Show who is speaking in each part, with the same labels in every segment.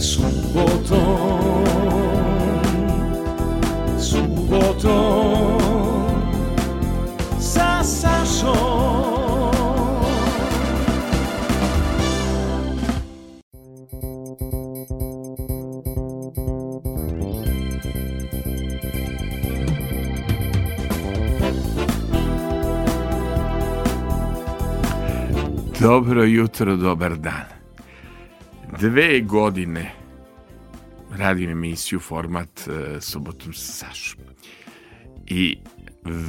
Speaker 1: Subotom, subotom Sa Sašom
Speaker 2: Dobro jutro, dobar dan. Dve godine radim emisiju format uh, Subotom sa Sašom. I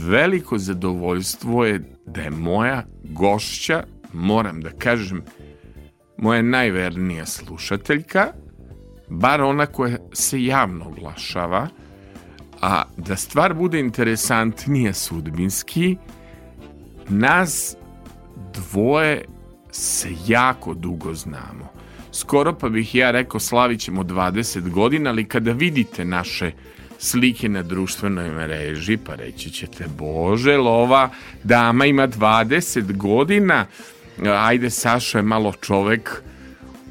Speaker 2: veliko zadovoljstvo je da je moja gošća, moram da kažem, moja najvernija slušateljka, bar ona koja se javno oglašava, a da stvar bude interesantnija sudbinski, nas dvoje se jako dugo znamo. Skoro pa bih ja rekao slavit ćemo 20 godina, ali kada vidite naše slike na društvenoj mreži, pa reći ćete, bože, lova dama ima 20 godina, ajde, Sašo je malo čovek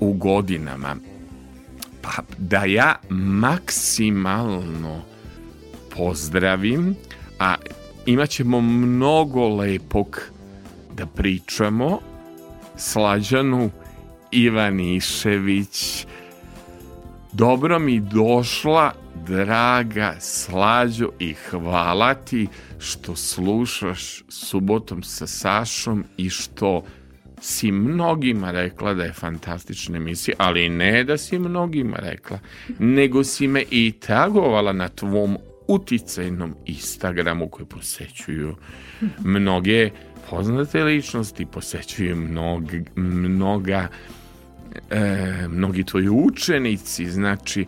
Speaker 2: u godinama. Pa da ja maksimalno pozdravim, a imat ćemo mnogo lepog da pričamo, Slađanu Ivanišević. Dobro mi došla, draga Slađo, i hvala ti što slušaš subotom sa Sašom i što si mnogima rekla da je fantastična emisija, ali ne da si mnogima rekla, nego si me i tagovala na tvom uticajnom Instagramu koji posećuju mnoge poznate ličnosti, posećuju mnog, mnoga e, mnogi tvoji učenici, znači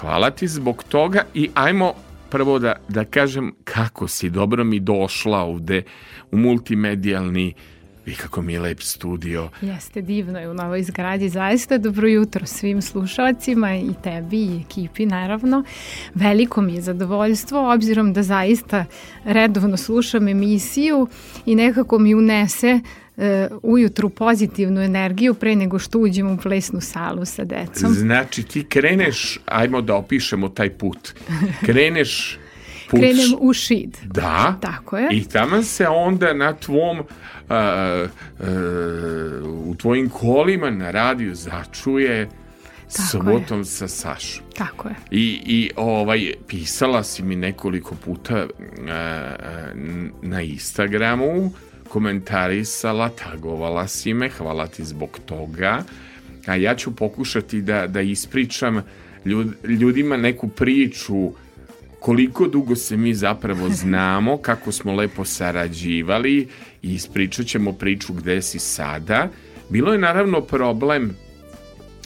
Speaker 2: hvala ti zbog toga i ajmo prvo da, da kažem kako si dobro mi došla ovde u multimedijalni Vi kako mi je lep studio.
Speaker 3: Jeste, divno je u novoj zgradi. Zaista dobro jutro svim slušalcima i tebi i ekipi naravno. Veliko mi je zadovoljstvo obzirom da zaista redovno slušam emisiju i nekako mi unese uh, ujutru pozitivnu energiju pre nego što uđemo u plesnu salu sa decom.
Speaker 2: Znači ti kreneš, ajmo da opišemo taj put, kreneš put,
Speaker 3: Krenem u šid.
Speaker 2: Da.
Speaker 3: Tako je.
Speaker 2: I tamo se onda na tvom a, a, u tvojim kolima na radiju začuje
Speaker 3: Tako
Speaker 2: subotom je. sa Sašom.
Speaker 3: Tako je.
Speaker 2: I, I ovaj, pisala si mi nekoliko puta a, na Instagramu, komentarisala, tagovala si me, hvala ti zbog toga. A ja ću pokušati da, da ispričam ljud, ljudima neku priču koliko dugo se mi zapravo znamo, kako smo lepo sarađivali i ispričat ćemo priču gde si sada. Bilo je naravno problem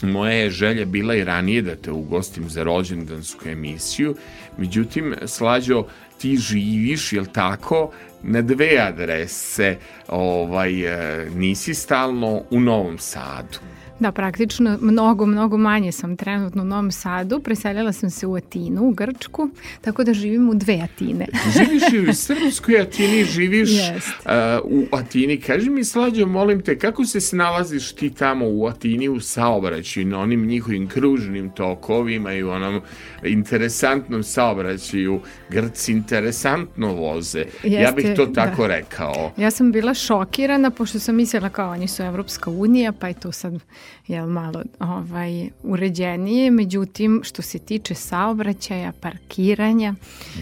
Speaker 2: moja je želja bila i ranije da te ugostim za rođendansku emisiju, međutim, Slađo, ti živiš, jel tako, na dve adrese, ovaj, nisi stalno u Novom Sadu.
Speaker 3: Da, praktično mnogo, mnogo manje sam trenutno u Novom Sadu. Preselila sam se u Atinu, u Grčku, tako da živim u dve Atine.
Speaker 2: živiš i u Srpskoj Atini, živiš uh, u Atini. Kaži mi, Slađo, molim te, kako se snalaziš ti tamo u Atini u saobraćaju, na onim njihovim kružnim tokovima i u onom interesantnom saobraćaju? Grci interesantno voze. Jeste, ja bih to tako da. rekao.
Speaker 3: Ja sam bila šokirana, pošto sam mislila kao oni su Evropska unija, pa je to sad jel, malo ovaj, uređenije, međutim što se tiče saobraćaja, parkiranja,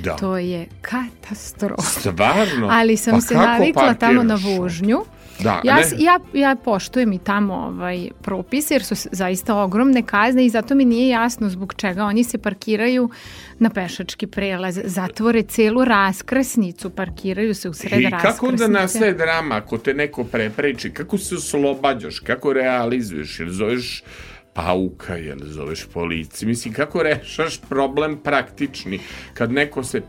Speaker 3: da. to je katastrofa.
Speaker 2: Stvarno?
Speaker 3: Ali sam
Speaker 2: pa
Speaker 3: se navikla tamo na vožnju.
Speaker 2: Da,
Speaker 3: ja, ja, ja poštujem i tamo ovaj propise jer su zaista ogromne kazne i zato mi nije jasno zbog čega oni se parkiraju na pešački prelaz, zatvore celu raskrsnicu, parkiraju se u sred. I
Speaker 2: kako onda nastaje drama ako te neko prepreči? Kako se oslobađaš? Kako realizuješ? Jer zoveš pauka, jel zoveš policiju? Mislim, kako rešaš problem praktični? Kad neko se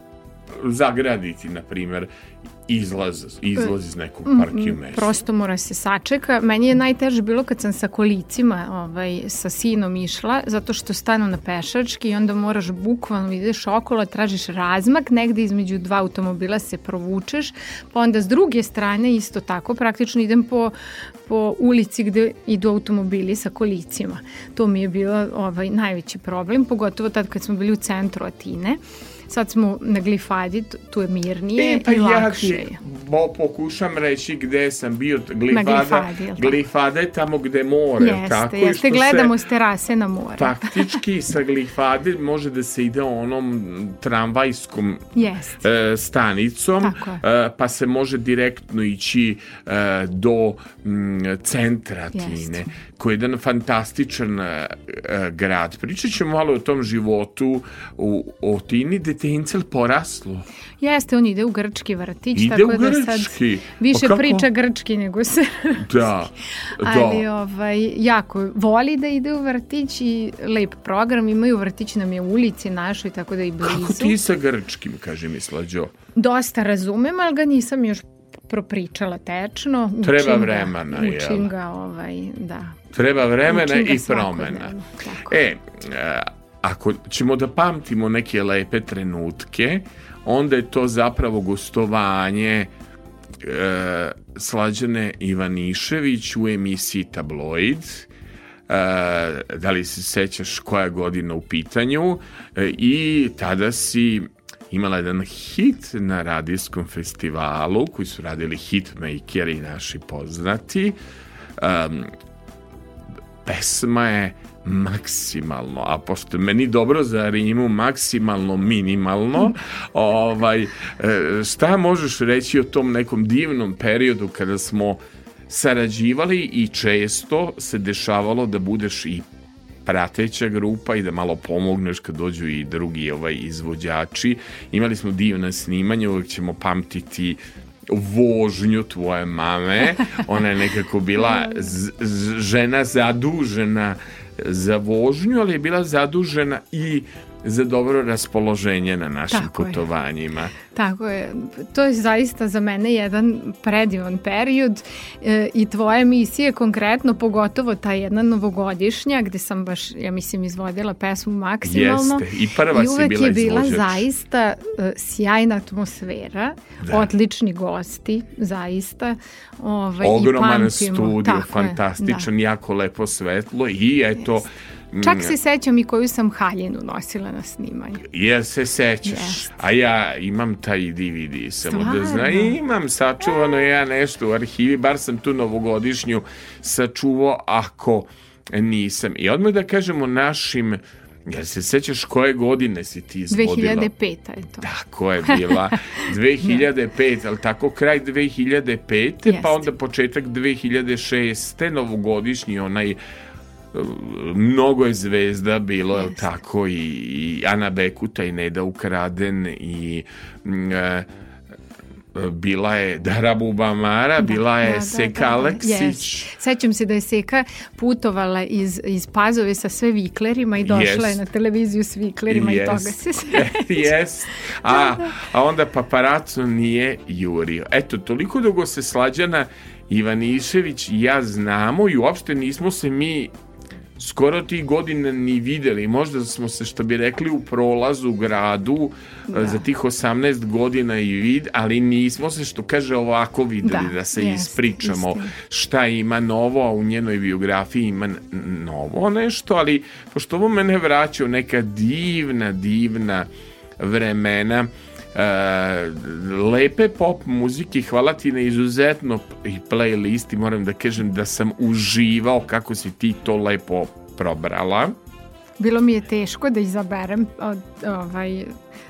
Speaker 2: zagraditi, na primer, izlaz, izlaz iz nekog parkiju mesta.
Speaker 3: Prosto mora se sačeka. Meni je najteže bilo kad sam sa kolicima ovaj, sa sinom išla, zato što stanu na pešački i onda moraš bukvalno ideš okolo, tražiš razmak, negde između dva automobila se provučeš, pa onda s druge strane isto tako, praktično idem po, po ulici gde idu automobili sa kolicima. To mi je bilo ovaj, najveći problem, pogotovo tad kad smo bili u centru Atine. Sad smo na glifadi, tu je mirnije
Speaker 2: e, pa
Speaker 3: i lakše
Speaker 2: ja ti bo, pokušam reći gde sam bio. Glifada, na glifadi, glifada je tamo gde more.
Speaker 3: Jeste,
Speaker 2: tako,
Speaker 3: jeste, gledamo s terase na more.
Speaker 2: Faktički sa glifade može da se ide onom tramvajskom
Speaker 3: jeste.
Speaker 2: e, stanicom, e, pa se može direktno ići e, do m, centra Tine, koji je jedan fantastičan e, grad. Pričat ćemo malo o tom životu u, o Tini, gde te Incel poraslo.
Speaker 3: Jeste, on ide u grčki vrtić,
Speaker 2: ide
Speaker 3: tako
Speaker 2: u
Speaker 3: da sad više priča grčki nego se
Speaker 2: Da,
Speaker 3: da. Ali ovaj, jako voli da ide u vrtić i lep program, imaju vrtić nam je u ulici našoj, tako da i blizu.
Speaker 2: Kako ti sa grčkim, kaže mi Slađo?
Speaker 3: Dosta razumem, ali ga nisam još propričala tečno.
Speaker 2: Treba vremena,
Speaker 3: ga, Učim ga, ovaj, da.
Speaker 2: Treba vremena i promena. E, ako ćemo da pamtimo neke lepe trenutke, onda je to zapravo gostovanje e, Slađane Ivanišević u emisiji Tabloid. E, da li se sećaš koja godina u pitanju e, i tada si imala jedan hit na radijskom festivalu koji su radili hitmakeri naši poznati. Um, pesma je maksimalno, a pošto meni dobro za rimu maksimalno, minimalno, ovaj, e, šta možeš reći o tom nekom divnom periodu kada smo sarađivali i često se dešavalo da budeš i prateća grupa i da malo pomogneš kad dođu i drugi ovaj izvođači. Imali smo divna snimanja, uvek ćemo pamtiti vožnju tvoje mame. Ona je nekako bila žena zadužena za vožnju, ali je bila zadužena i za dobro raspoloženje na našim Tako putovanjima. Je.
Speaker 3: Tako je. To je zaista za mene jedan predivan period e, i tvoje emisije konkretno, pogotovo ta jedna novogodišnja gde sam baš, ja mislim, izvodila pesmu maksimalno.
Speaker 2: Jeste, i prva
Speaker 3: I
Speaker 2: si bila
Speaker 3: je bila zaista e, sjajna atmosfera, da. odlični gosti, zaista. Ovaj,
Speaker 2: Ogroman studio, Tako fantastičan, je, da. jako lepo svetlo i eto, Jeste
Speaker 3: Čak se sećam i koju sam haljinu nosila na snimanju.
Speaker 2: Jel se sećaš? Yes. A ja imam taj DVD samo da zna. Imam sačuvano ja nešto u arhivi, bar sam tu novogodišnju sačuvao ako nisam. I odmah da kažemo našim Jel se sećaš koje godine si ti izvodila?
Speaker 3: 2005. je to.
Speaker 2: Tako je bila. 2005, ali tako kraj 2005. Jest. Pa onda početak 2006. Novogodišnji onaj mnogo je zvezda bilo, je tako, i, i Ana Bekuta i Neda Ukraden i mm, e, bila je Dara Bubamara, da, bila je da, Seka da, da, Aleksić. Yes.
Speaker 3: Sećam se da je Seka putovala iz, iz Pazove sa sve viklerima i došla yes. je na televiziju s viklerima yes. i toga se
Speaker 2: yes. A, a onda paparaco nije jurio. Eto, toliko dugo se slađana Ivanišević i ja znamo i uopšte nismo se mi skoro tih godina ni videli. Možda smo se, što bi rekli, u prolazu gradu da. za tih 18 godina i vid, ali nismo se, što kaže, ovako videli da, da se jest, ispričamo isti. šta ima novo, a u njenoj biografiji ima novo nešto, ali pošto ovo mene vraća u neka divna, divna vremena, E, lepe pop muzike, hvala ti na izuzetno i playlisti, moram da kažem da sam uživao kako si ti to lepo probrala.
Speaker 3: Bilo mi je teško da izaberem od, ovaj,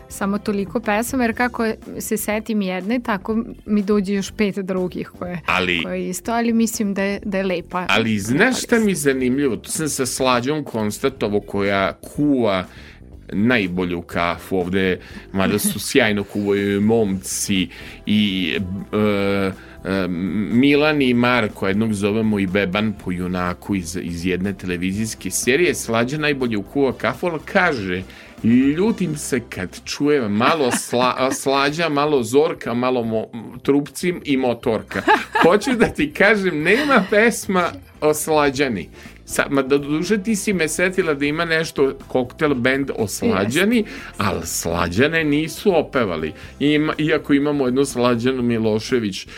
Speaker 3: samo toliko pesama, jer kako se setim jedne, tako mi dođe još pet drugih koje, ali, koje isto, ali mislim da je, da je lepa.
Speaker 2: Ali znaš šta mi je zanimljivo? Tu sam sa Slađom Konstatovo koja kuva najbolju kafu ovde, mada su sjajno kuvaju momci i e, e, Milan i Marko, jednog zovemo i Beban po junaku iz, iz jedne televizijske serije, slađa najbolje kuva kafu, ali kaže
Speaker 4: ljutim se kad čujem malo sla, slađa, malo zorka, malo mo, trupcim i motorka. Hoću da ti kažem, nema pesma o slađani. Sa, ma da duže ti si me setila da ima nešto koktel band o slađani, ali slađane nisu opevali. Ima, iako imamo jednu slađanu Milošević uh,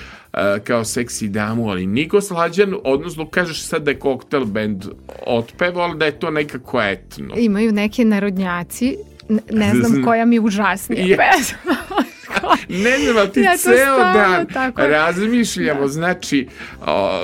Speaker 4: kao seksi damu, ali niko slađan, odnosno kažeš sad da je koktel band otpevao, ali da je to nekako etno.
Speaker 3: Imaju neki narodnjaci, ne znam koja mi je užasnija pesma.
Speaker 4: ne znam, ti ja ceo dan tako. razmišljamo, da. znači o,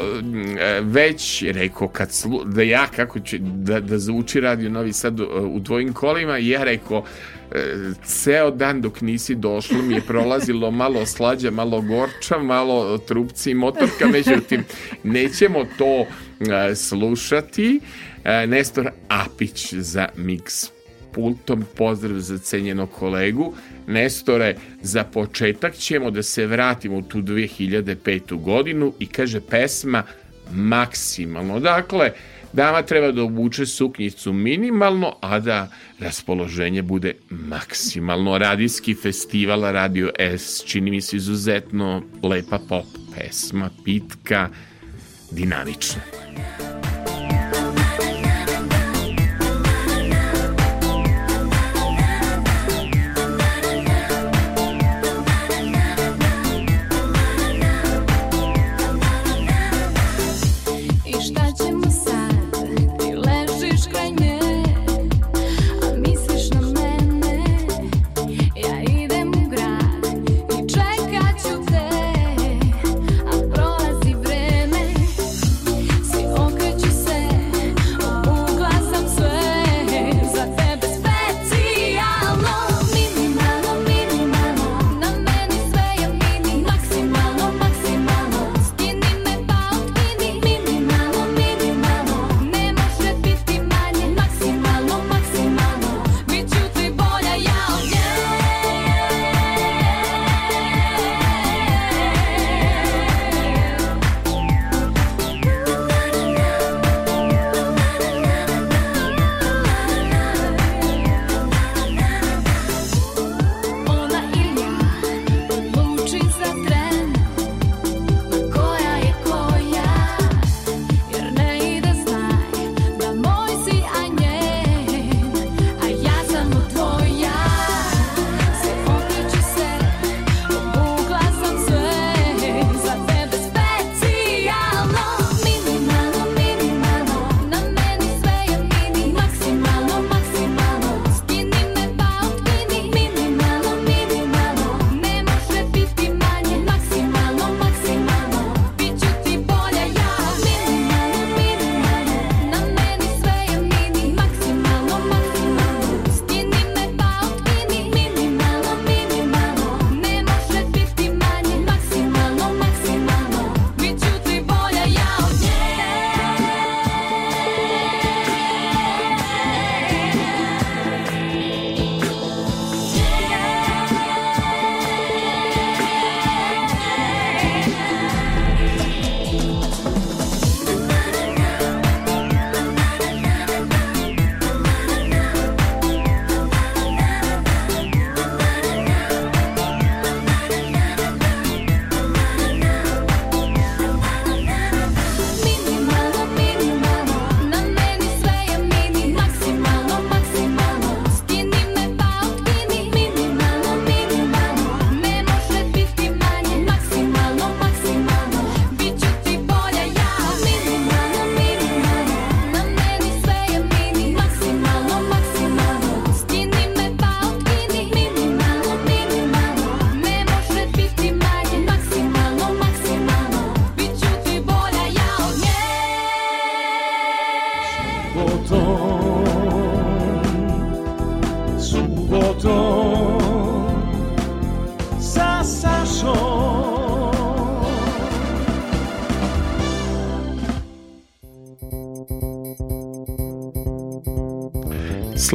Speaker 4: već rekao kad slu, da ja kako ću da, da zvuči radio Novi Sad u, u tvojim kolima, ja rekao e, ceo dan dok nisi došlo mi je prolazilo malo slađa, malo gorča, malo trupci i motorka, međutim nećemo to e, slušati. E, Nestor Apić za Mix pultom, pozdrav za cenjenog kolegu. Nestore, za početak ćemo da se vratimo u tu 2005. godinu i kaže pesma maksimalno. Dakle, dama treba da obuče suknjicu minimalno, a da raspoloženje bude maksimalno. Radijski festival Radio S, čini mi se izuzetno lepa pop pesma, pitka, dinamična.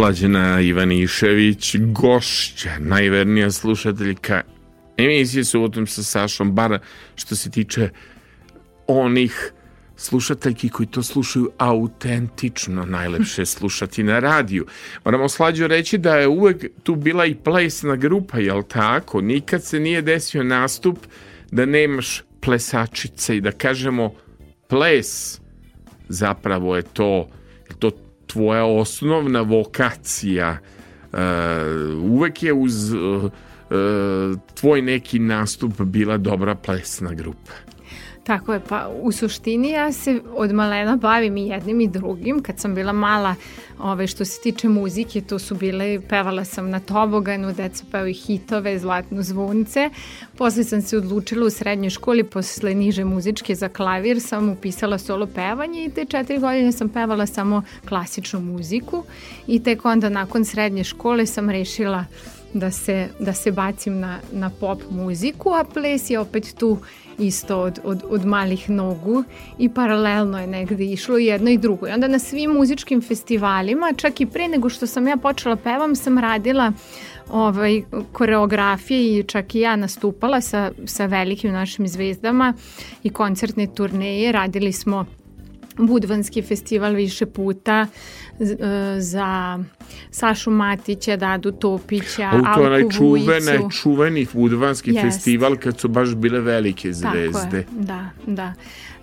Speaker 4: Slađena Ivanišević, gošća, najvernija slušateljka emisije Subotom sa Sašom, bar što se tiče onih
Speaker 2: slušateljki koji to slušaju autentično, najlepše slušati na radiju. Moramo slađo reći da je uvek tu bila i plesna grupa, jel tako? Nikad se nije desio nastup da nemaš plesačice i da kažemo ples zapravo je to tvoja osnovna vokacija uh, uvek je uz uh, tvoj neki nastup bila dobra plesna grupa
Speaker 3: Tako je, pa u suštini ja se od malena bavim i jednim i drugim. Kad sam bila mala, ove, što se tiče muzike, to su bile, pevala sam na toboganu, deca i hitove, zlatno zvonce. Posle sam se odlučila u srednjoj školi, posle niže muzičke za klavir, sam upisala solo pevanje i te četiri godine sam pevala samo klasičnu muziku i tek onda nakon srednje škole sam rešila da se, da se bacim na, na pop muziku, a ples je opet tu isto od, od, od malih nogu i paralelno je negde išlo jedno i drugo. I onda na svim muzičkim festivalima, čak i pre nego što sam ja počela pevam, sam radila ovaj, koreografije i čak i ja nastupala sa, sa velikim našim zvezdama i koncertne turneje. Radili smo Budvanski festival više puta za Sašu Matića, Dadu Topića, Alku Vujicu. To je onaj čuvene,
Speaker 2: čuveni Budvanski yes. festival kad su baš bile velike zvezde. Tako je,
Speaker 3: da, da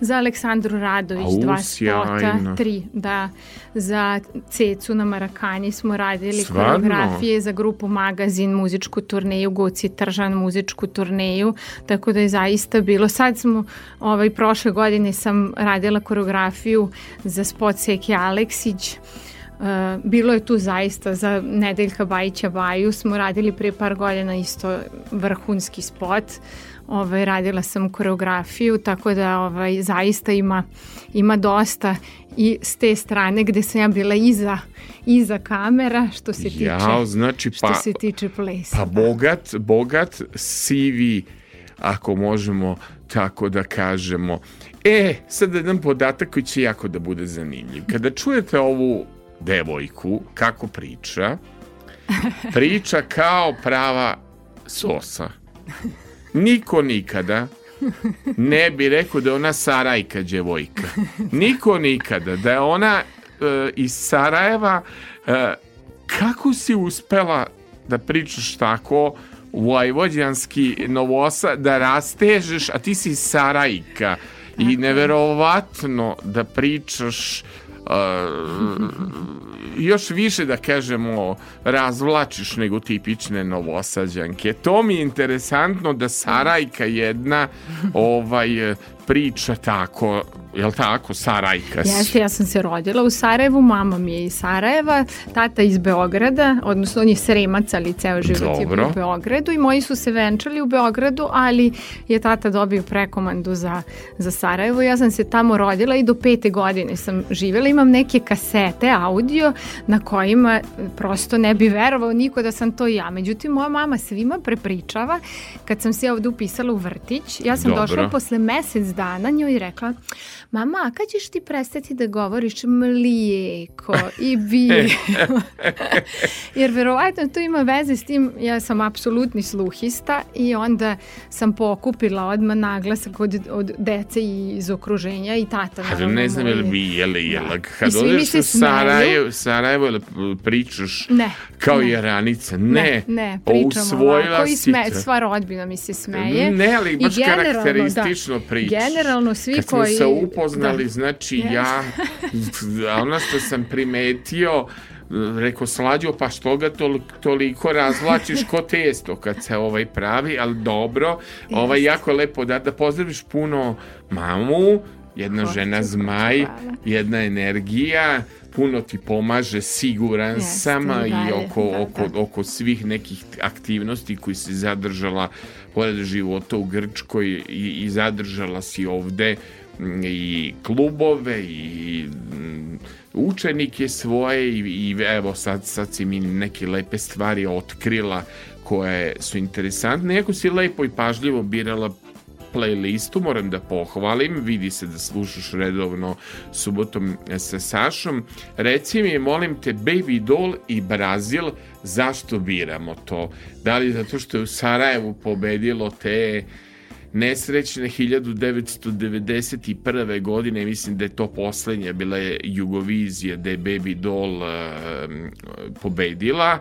Speaker 3: za Aleksandru Radović Au, dva spota, sjajno. tri, da, za Cecu na Marakanji smo radili Svarno? koreografije za grupu Magazin, muzičku turneju, Goci Tržan, muzičku turneju, tako da je zaista bilo. Sad smo, ovaj, prošle godine sam radila koreografiju za spot Seki Aleksić, bilo je tu zaista za Nedeljka Bajića Baju smo radili pre par godina isto vrhunski spot ovaj, radila sam koreografiju, tako da ovaj, zaista ima, ima dosta i s te strane gde sam ja bila iza, iza kamera što se tiče,
Speaker 2: ja, znači,
Speaker 3: što pa, se tiče plesa.
Speaker 2: Pa bogat, bogat CV, ako možemo tako da kažemo. E, sad jedan podatak koji će jako da bude zanimljiv. Kada čujete ovu devojku, kako priča, priča kao prava sosa. Niko nikada ne bi rekao da je ona Sarajka djevojka. Niko nikada. Da je ona e, iz Sarajeva e, kako si uspela da pričaš tako vojvođanski novosa, da rastežeš, a ti si Sarajka i neverovatno da pričaš još više da kažemo razvlačiš nego tipične novosađanke. To mi je interesantno da Sarajka jedna ovaj priča tako jel tako, Sarajka
Speaker 3: Jeste, ja sam se rodila u Sarajevu, mama mi je iz Sarajeva, tata iz Beograda, odnosno on je sremac, ali ceo život Dobro. je u Beogradu i moji su se venčali u Beogradu, ali je tata dobio prekomandu za, za Sarajevo. Ja sam se tamo rodila i do pete godine sam živjela. Imam neke kasete, audio, na kojima prosto ne bi verovao niko da sam to ja. Međutim, moja mama svima prepričava kad sam se ovde upisala u vrtić. Ja sam Dobro. došla posle mesec dana njoj rekla mama, a kad ćeš ti prestati da govoriš mlijeko i bi? Jer verovatno to ima veze s tim, ja sam apsolutni sluhista i onda sam pokupila odmah naglasak od, od dece iz okruženja i tata.
Speaker 2: A ne znam je li bi jele, jele. Da. Kad odeš u Sarajevo, Sarajevo pričaš
Speaker 3: ne,
Speaker 2: kao ne. jeranica. Ne,
Speaker 3: ne, ne pričam ovako i sme, sva rodbina mi se smeje.
Speaker 2: Ne, ali baš karakteristično da, pričaš.
Speaker 3: Generalno svi Kad koji...
Speaker 2: Kad smo se upoznali, da. znači yes. ja, ono što sam primetio, rekao slađo pa što ga tol, toliko razvlačiš ko testo kad se ovaj pravi ali dobro ovaj jako lepo da, da pozdraviš puno mamu jedna Hoću, žena zmaj jedna energija puno ti pomaže siguran Jeste, sam i oko, da, oko, da. oko svih nekih aktivnosti koji si zadržala pored života u Grčkoj i, i zadržala si ovde i klubove i učenike svoje i, i evo sad, sad si mi neke lepe stvari otkrila koje su interesantne, iako si lepo i pažljivo birala playlistu, moram da pohvalim, vidi se da slušaš redovno subotom sa Sašom. Reci mi, molim te, Baby Doll i Brazil, zašto biramo to? Da li zato što je u Sarajevu pobedilo te nesrećne 1991. godine, mislim da je to poslednja, bila je Jugovizija, da je Baby Doll uh, pobedila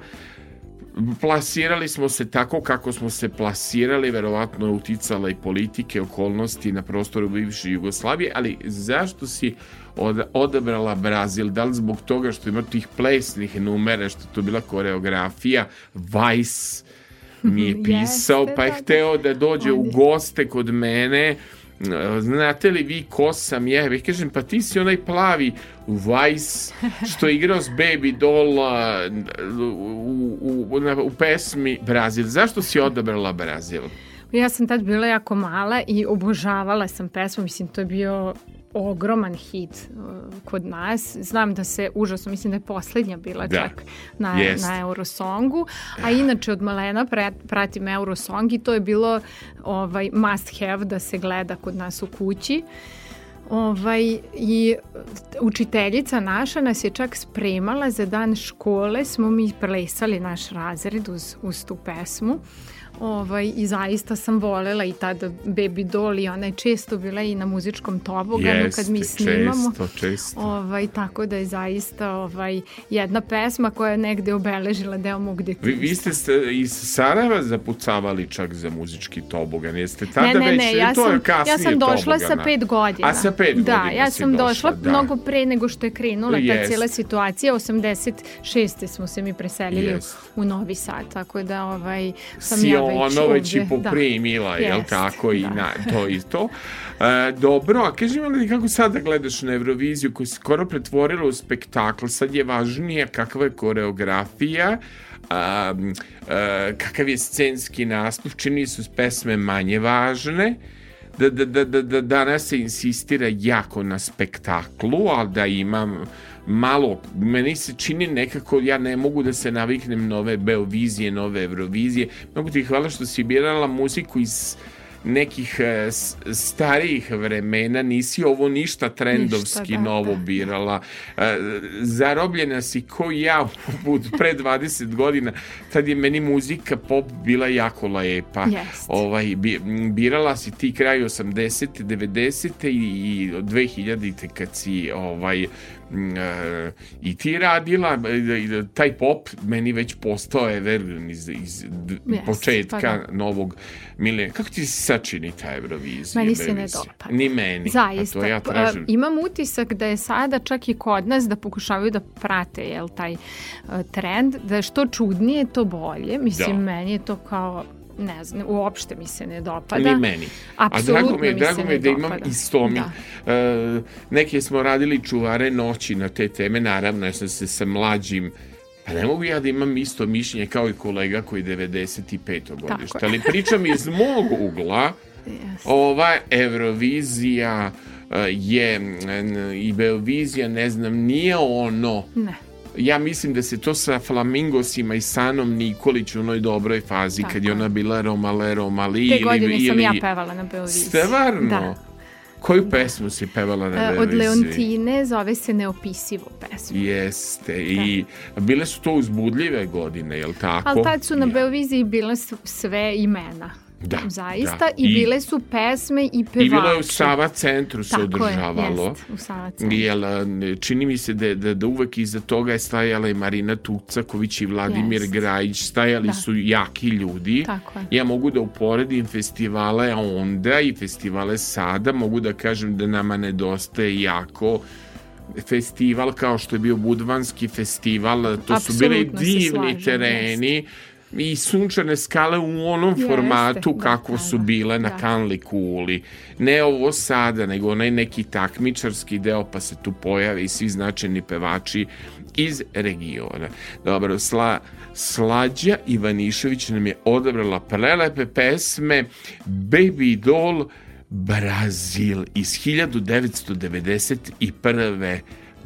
Speaker 2: plasirali smo se tako kako smo se plasirali, verovatno je uticala i politike, okolnosti na prostoru bivše Jugoslavije, ali zašto si od, odabrala Brazil? Da li zbog toga što ima tih plesnih numera, što to bila koreografija, Vice mi je pisao, Jeste, pa je da, hteo da dođe u goste kod mene, znate li vi ko sam ja? Ja kažem, pa ti si onaj plavi Vice što je igrao s Baby Doll u, u, u, pesmi Brazil. Zašto si odabrala Brazil?
Speaker 3: Ja sam tad bila jako mala i obožavala sam pesmu, mislim to je bio ogroman hit uh, kod nas. Znam da se užasno, mislim da je poslednja bila da. čak na, yes. na Eurosongu, a inače od malena pratim Eurosong i to je bilo ovaj, must have da se gleda kod nas u kući. Ovaj, I učiteljica naša nas je čak spremala za dan škole, smo mi plesali naš razred uz, uz tu pesmu. Uh, Ovaj, I zaista sam volela i tada Baby Doll i ona je često bila i na muzičkom toboganu Jeste, kad mi snimamo.
Speaker 2: Često, često.
Speaker 3: Ovaj, tako da je zaista ovaj, jedna pesma koja je negde obeležila deo mog detinjstva.
Speaker 2: Vi, vi ste iz Sarajeva zapucavali čak za muzički tobogan. Jeste tada
Speaker 3: ne, ne,
Speaker 2: već,
Speaker 3: ne, ja
Speaker 2: to
Speaker 3: sam, ja sam došla
Speaker 2: tobogana.
Speaker 3: sa pet godina.
Speaker 2: A sa pet
Speaker 3: da,
Speaker 2: godina
Speaker 3: ja sam
Speaker 2: došla,
Speaker 3: došla
Speaker 2: da.
Speaker 3: mnogo pre nego što je krenula ta cijela situacija. 86. smo se mi preselili Jest. u Novi Sad, tako da ovaj, sam
Speaker 2: si
Speaker 3: ja
Speaker 2: ono već i poprimila, da. jel tako, i da. na to i to. E, dobro, a kaži mi kako sada gledaš na Euroviziju koja se skoro pretvorila u spektakl, sad je važnije kakva je koreografija, a, a, kakav je scenski nastup, čini su pesme manje važne, da, da, da, da, da danas se insistira jako na spektaklu, ali da imam malo, meni se čini nekako, ja ne mogu da se naviknem nove Beovizije, nove Eurovizije. Mogu ti hvala što si birala muziku iz nekih e, starijih vremena, nisi ovo ništa trendovski ništa, da, novo da. birala. E, zarobljena si ko ja pre 20 godina, tad je meni muzika pop bila jako lepa.
Speaker 3: Jest.
Speaker 2: Ovaj, birala si ti kraj 80. 90. i 2000. kad si ovaj, i ti radila taj pop meni već postao evergreen iz, iz yes, početka pa da. novog milenija. Kako ti se sačini ta Eurovizija?
Speaker 3: Meni se ne dopada.
Speaker 2: Ni meni.
Speaker 3: Zaista.
Speaker 2: To ja tražim.
Speaker 3: Imam utisak da je sada čak i kod nas da pokušavaju da prate jel, taj uh, trend, da je što čudnije to bolje. Mislim, da. meni je to kao ne znam, uopšte mi se ne dopada.
Speaker 2: Ni meni.
Speaker 3: Apsolutno
Speaker 2: A drago mi je, drago mi je da
Speaker 3: dopada.
Speaker 2: imam isto mi.
Speaker 3: Da.
Speaker 2: Uh, neke smo radili čuvare noći na te teme, naravno, ja sam se sa mlađim Pa ne mogu ja da imam isto mišljenje kao i kolega koji je 95. godište, ali pričam iz mog ugla,
Speaker 3: Yes.
Speaker 2: ova Eurovizija uh, je i Beovizija, ne znam, nije ono
Speaker 3: Ne.
Speaker 2: Ja mislim da se to sa Flamingosima i Sanom Nikolić u onoj dobroj fazi
Speaker 3: Tako
Speaker 2: kad je
Speaker 3: je.
Speaker 2: ona bila Romale Romali
Speaker 3: Te godine
Speaker 2: ili
Speaker 3: sam ja pevala na Beoviziji.
Speaker 2: Stvarno?
Speaker 3: Da.
Speaker 2: Koju pesmu si pevala na
Speaker 3: E, Od? Leontine zove se Neopisivo pesma.
Speaker 2: Jeste. I bile su to uzbudljive godine, jel tako?
Speaker 3: Ali tad su na. Beoviziji bile sve imena.
Speaker 2: Da,
Speaker 3: Zaista.
Speaker 2: da.
Speaker 3: I,
Speaker 2: I-
Speaker 3: bile su pesme i pevači.
Speaker 2: I bilo je u Sava centru se
Speaker 3: Tako
Speaker 2: održavalo.
Speaker 3: je, jest, u Sava centru.
Speaker 2: Jel, čini mi se da, da, da uvek iza toga je stajala i Marina Tucaković i Vladimir
Speaker 3: Jest.
Speaker 2: Grajić, stajali
Speaker 3: Da.
Speaker 2: su jaki ljudi.
Speaker 3: Tako je.
Speaker 2: Ja mogu da uporedim festivale onda i festivale sada, mogu da kažem da nama nedostaje jako festival kao što je bio Budvanski festival, to su bili
Speaker 3: Apsolutno se
Speaker 2: divni
Speaker 3: slažem,
Speaker 2: tereni i sunčane skale u onom
Speaker 3: Jeste,
Speaker 2: formatu
Speaker 3: da,
Speaker 2: kako
Speaker 3: da,
Speaker 2: su
Speaker 3: da,
Speaker 2: bile na
Speaker 3: da.
Speaker 2: kanli kuli. Ne ovo sada, nego onaj neki takmičarski deo pa se tu pojave i svi značajni pevači iz regiona. Dobro, Sla, Slađa Ivanišević nam je odabrala prelepe pesme Baby Doll Brazil iz 1991.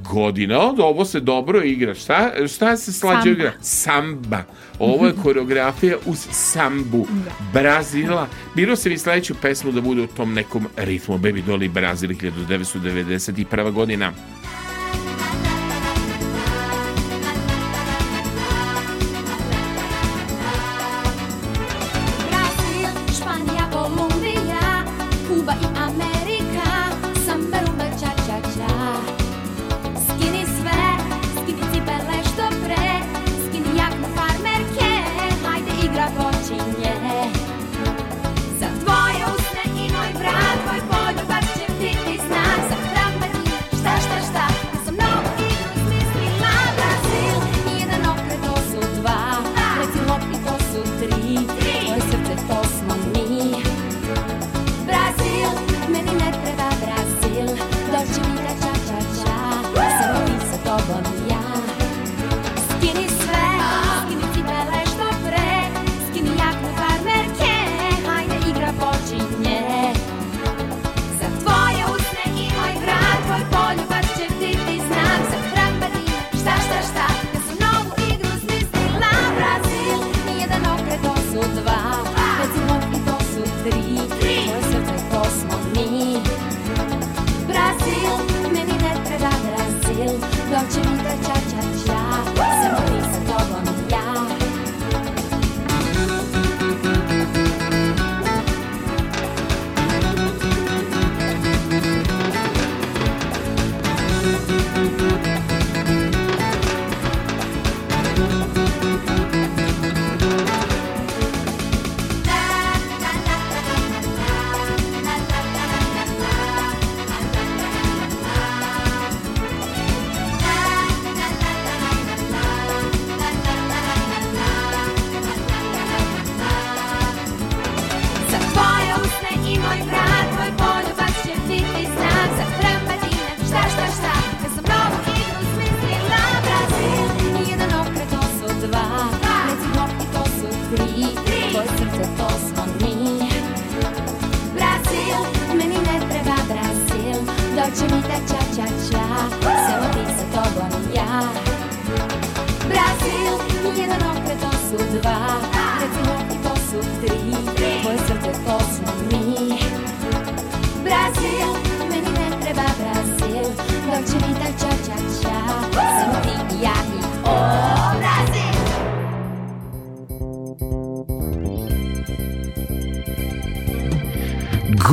Speaker 2: godine. Onda ovo se dobro igra. Šta, šta se slađa
Speaker 3: Samba.
Speaker 2: igra? Samba. Ovo je koreografija uz sambu Brazila. Biro se vi sledeću pesmu da bude u tom nekom ritmu. Baby Doll i Brazil 1991. godina.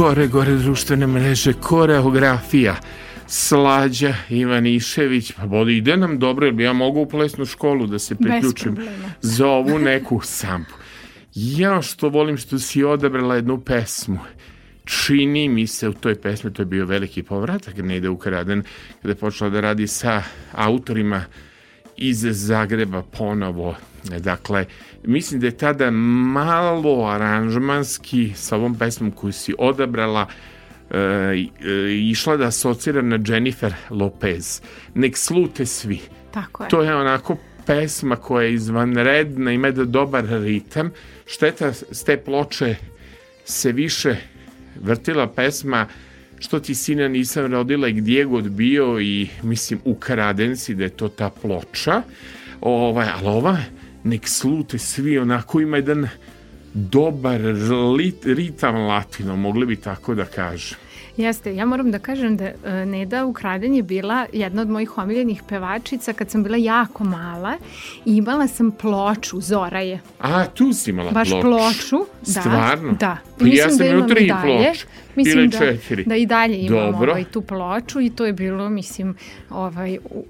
Speaker 2: Gore, gore društvene mreže, koreografija. Slađa Ivanišević, pa bodi ide nam dobro, jer bi ja mogu u plesnu školu da se priključim za ovu neku sampu. Ja što volim što si odabrala jednu pesmu. Čini mi se u toj pesmi, to je bio veliki povratak, ne ide ukraden, kada je počela da radi sa autorima iz Zagreba ponovo. Dakle, mislim da je tada malo aranžmanski sa ovom pesmom koju si odabrala e, e, išla da asocira na Jennifer Lopez. Nek slute svi.
Speaker 3: Tako je.
Speaker 2: To je onako pesma koja je izvanredna, ima da dobar ritam. Šteta s te ploče se više vrtila pesma što ti sina nisam rodila i gdje god bio i mislim ukraden si da je to ta ploča. Ovaj, ali ova nek slute svi onako ima jedan dobar lit, ritam latino, mogli bi tako da kažem.
Speaker 3: Jeste, ja moram da kažem da e, Neda Ukraden je bila jedna od mojih omiljenih pevačica kad sam bila jako mala i imala sam ploču, Zora je.
Speaker 2: A, tu si imala
Speaker 3: Baš
Speaker 2: ploču.
Speaker 3: ploču, da.
Speaker 2: Stvarno?
Speaker 3: Da.
Speaker 2: Pa ja sam imao
Speaker 3: imam
Speaker 2: tri ploče.
Speaker 3: Mislim
Speaker 2: Ili
Speaker 3: da,
Speaker 2: četiri.
Speaker 3: Da i dalje imam
Speaker 2: Dobro.
Speaker 3: ovaj, tu ploču i to je bilo, mislim, ovaj, u-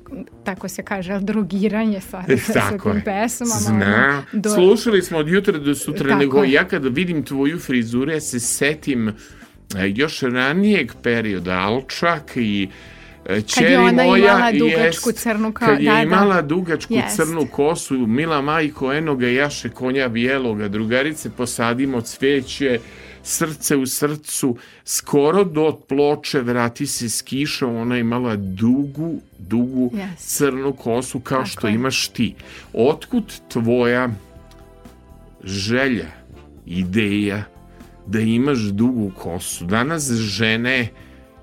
Speaker 3: tako se kaže, drogiranje sa, sa, sa tim pesmama.
Speaker 2: Zna.
Speaker 3: do-
Speaker 2: Slušali smo od jutra do sutra,
Speaker 3: Tako
Speaker 2: nego
Speaker 3: je.
Speaker 2: ja kada vidim tvoju frizuru, ja se setim e, još ranijeg perioda, Alčak i e, Čeri
Speaker 3: ona
Speaker 2: moja
Speaker 3: imala dugačku
Speaker 2: jest,
Speaker 3: crnu ka-
Speaker 2: kad je
Speaker 3: da, da.
Speaker 2: imala dugačku
Speaker 3: Jest.
Speaker 2: crnu kosu, Mila Majko Enoga Jaše konja bijeloga, drugarice posadimo cveće, srce u srcu, skoro do ploče vrati se s kišom, ona je imala dugu, dugu
Speaker 3: Yes.
Speaker 2: crnu kosu kao
Speaker 3: Tako
Speaker 2: što
Speaker 3: je.
Speaker 2: imaš ti. Otkud tvoja želja, ideja da imaš dugu kosu? Danas žene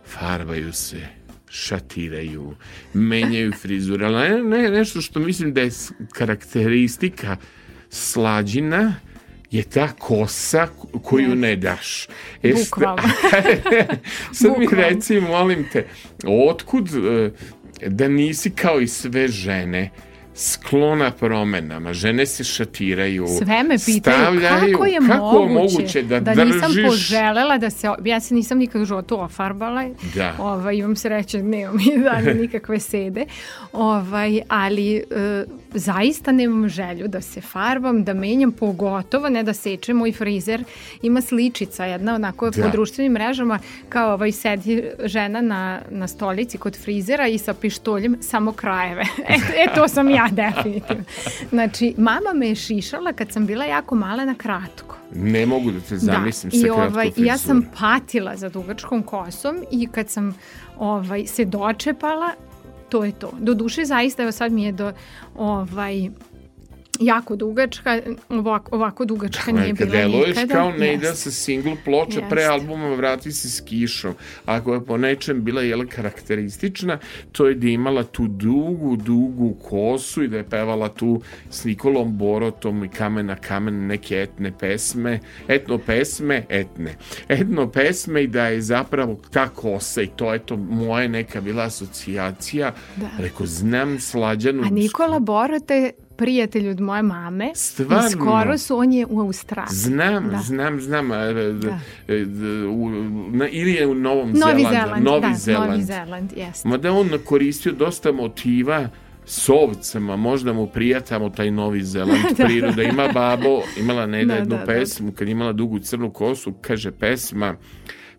Speaker 2: farbaju se, šatiraju, menjaju frizure, ali ne, ne, nešto što mislim da je karakteristika slađina je ta kosa koju ne daš. E,
Speaker 3: Bukvalno.
Speaker 2: Sad mi
Speaker 3: Bukvalno.
Speaker 2: reci, molim te, otkud e, da nisi kao i sve žene sklona promenama, žene se šatiraju,
Speaker 3: Sve me pitaju
Speaker 2: stavljaju,
Speaker 3: kako je
Speaker 2: kako
Speaker 3: moguće,
Speaker 2: da,
Speaker 3: da
Speaker 2: držiš?
Speaker 3: nisam poželela da se, ja se nisam nikad u životu ofarbala,
Speaker 2: Da.
Speaker 3: ovaj, imam sreće, nemam i dalje nikakve sede, ovaj, ali e, zaista nemam želju da se farbam, da menjam, pogotovo ne da sečem, moj frizer ima sličica, jedna onako
Speaker 2: Da.
Speaker 3: po društvenim mrežama, kao ovaj sedi žena na, na stolici kod frizera i sa pištoljem samo krajeve. E, e to sam ja definitivno. Znači, mama me je šišala kad sam bila jako mala na kratko.
Speaker 2: Ne mogu da te zamislim
Speaker 3: da.
Speaker 2: sa
Speaker 3: I,
Speaker 2: kratkom
Speaker 3: ovaj, i ja sam
Speaker 2: frizurom.
Speaker 3: patila za dugačkom kosom i kad sam ovaj, se dočepala, to je to. Do duše zaista, evo sad mi je do, ovaj, jako dugačka, ovako, ovako dugačka
Speaker 2: Dakle,
Speaker 3: nije bila
Speaker 2: deluješ
Speaker 3: nikada.
Speaker 2: kao ne ide sa single ploča pre albuma Vrati se s kišom. Ako je po nečem bila jel, karakteristična, to je da je imala tu dugu, dugu kosu i da je pevala tu s Nikolom Borotom i kamen na kamen neke etne pesme, etno pesme, etne, etno pesme i da je zapravo ta kosa i to je to moja neka bila asocijacija.
Speaker 3: Da.
Speaker 2: Rekao, znam slađanu
Speaker 3: A Nikola Borota je prijatelj od moje mame.
Speaker 2: Stvarno?
Speaker 3: I skoro su, on je u Australiji.
Speaker 2: Znam,
Speaker 3: Da.
Speaker 2: znam, znam. d-
Speaker 3: Da.
Speaker 2: d- u, na, ili je u Novom
Speaker 3: Novi
Speaker 2: Zelandu.
Speaker 3: Zeland,
Speaker 2: Novi
Speaker 3: da,
Speaker 2: Zeland.
Speaker 3: Novi Zeland, jeste.
Speaker 2: Mada on koristio dosta motiva s ovcama, možda mu prija tamo taj Novi Zeland priroda. Ima babo, imala Neda
Speaker 3: Da,
Speaker 2: jednu
Speaker 3: da, da.
Speaker 2: pesmu, kad imala dugu crnu kosu, kaže pesma,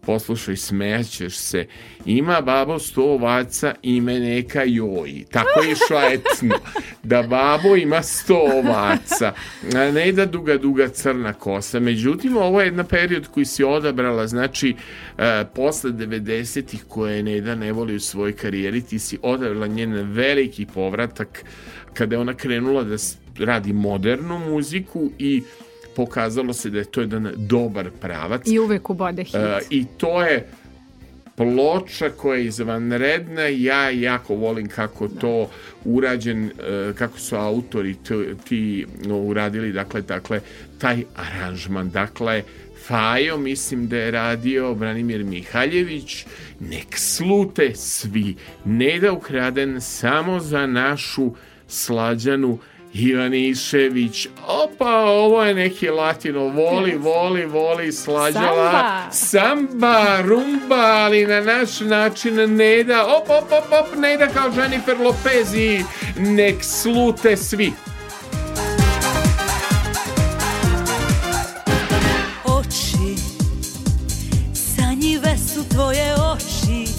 Speaker 2: poslušaj, smejaćeš se. Ima babo sto ovaca, ime neka joj. Tako je išla etno. Da babo ima sto ovaca. A ne da duga, duga crna kosa. Međutim, ovo je jedna period koji si odabrala, znači, e, posle 90-ih koje Neda ne voli u svojoj karijeri, ti si odabrala njen veliki povratak kada je ona krenula da radi modernu muziku i pokazalo se da je to jedan dobar pravac.
Speaker 3: I uvek ubode hit.
Speaker 2: E, I to je ploča koja je izvanredna, ja jako volim kako to urađen, e, kako su autori ti uradili, dakle, dakle, taj aranžman, dakle, Fajo, mislim da je radio Branimir Mihaljević, nek slute svi, ne da ukraden samo za našu slađanu Ivanišević, opa, ovo je neki latino, voli, voli, voli, slađala,
Speaker 3: Samba.
Speaker 2: samba, rumba, ali na naš način ne da, op, op, op, op, ne da kao Jennifer Lopez i nek slute svi.
Speaker 4: oči Sanjive su tvoje oči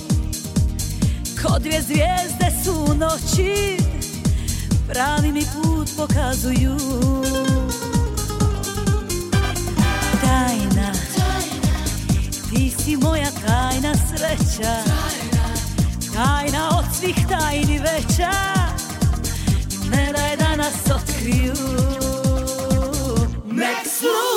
Speaker 4: Ko dvije zvijezde su u noći Pravi mi put pokazuju. Tajna. Ti si moja tajna sreća. Tajna od svih tajni veća. Ne daj da nas otkriju. Nek slute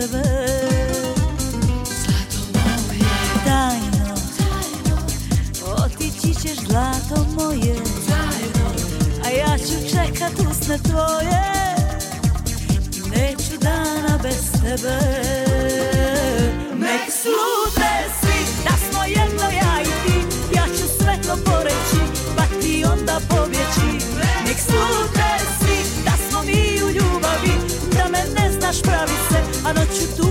Speaker 4: sebe. Tajno. Otići ćeš zlato moje. A ja ću čekat usne tvoje. Neću dana bez tebe. Nek slute svi da smo jedno ja i ti. Ja ću sve to poreći pa ti onda pobjeći Nek slute svi da smo mi u ljubavi Da me ne znaš pravi a noću tu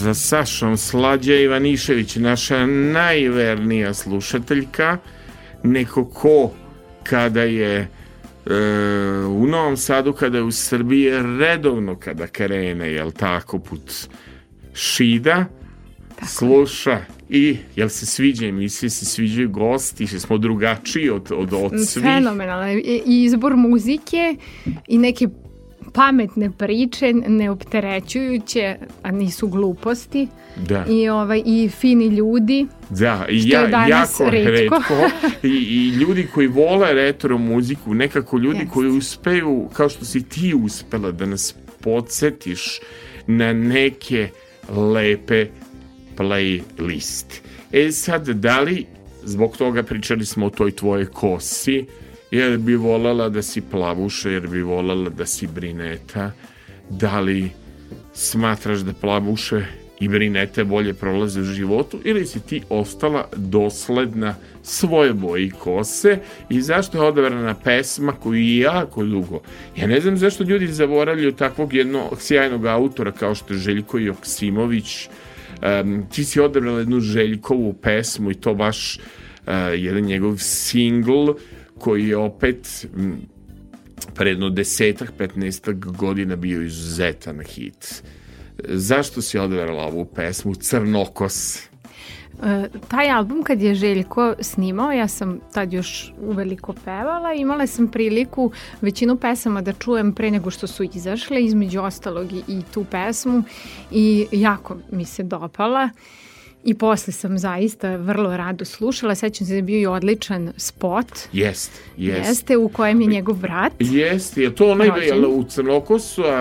Speaker 2: sa Sašom Slađa Ivanišević, naša najvernija slušateljka, neko ko kada je e, u Novom Sadu, kada je u Srbiji, redovno kada krene, jel tako, put šida, sluša i jel se sviđa emisije, se sviđaju gosti, što smo drugačiji od, od, od svih.
Speaker 3: Fenomenalno. I izbor muzike i neke pametne priče, neopterećujuće, a nisu gluposti.
Speaker 2: Da.
Speaker 3: I, ovaj, I fini ljudi.
Speaker 2: Da, i ja,
Speaker 3: danas
Speaker 2: jako
Speaker 3: retko.
Speaker 2: retko. I, I ljudi koji vole retro muziku, nekako ljudi
Speaker 3: Jest.
Speaker 2: koji uspeju, kao što si ti uspela da nas podsjetiš na neke lepe playlist. E sad, da li, zbog toga pričali smo o toj tvoje kosi, jer bi voljela da si plavuša, jer bi voljela da si brineta, da li smatraš da plavuše i brinete bolje prolaze u životu ili si ti ostala dosledna svoje boji kose i zašto je odabrana pesma koju je jako dugo. Ja ne znam zašto ljudi zaboravljaju takvog jednog sjajnog autora kao što je Željko Joksimović. Um, ti si odabrala jednu Željkovu pesmu i to baš uh, jedan njegov singl koji je opet m, pre jedno desetak, petnestak godina bio izuzetan hit. Zašto si odabrala ovu pesmu Crnokos?
Speaker 3: E, taj album kad je Željko snimao, ja sam tad još uveliko pevala, imala sam priliku većinu pesama da čujem pre nego što su izašle, između ostalog i, i tu pesmu i jako mi se dopala. I posle sam zaista vrlo rado slušala. Sećam se da je bio i odličan spot.
Speaker 2: Jest, jest.
Speaker 3: Jeste, u kojem je njegov brat.
Speaker 2: Jeste, je to onaj jel, u Crnokosu a,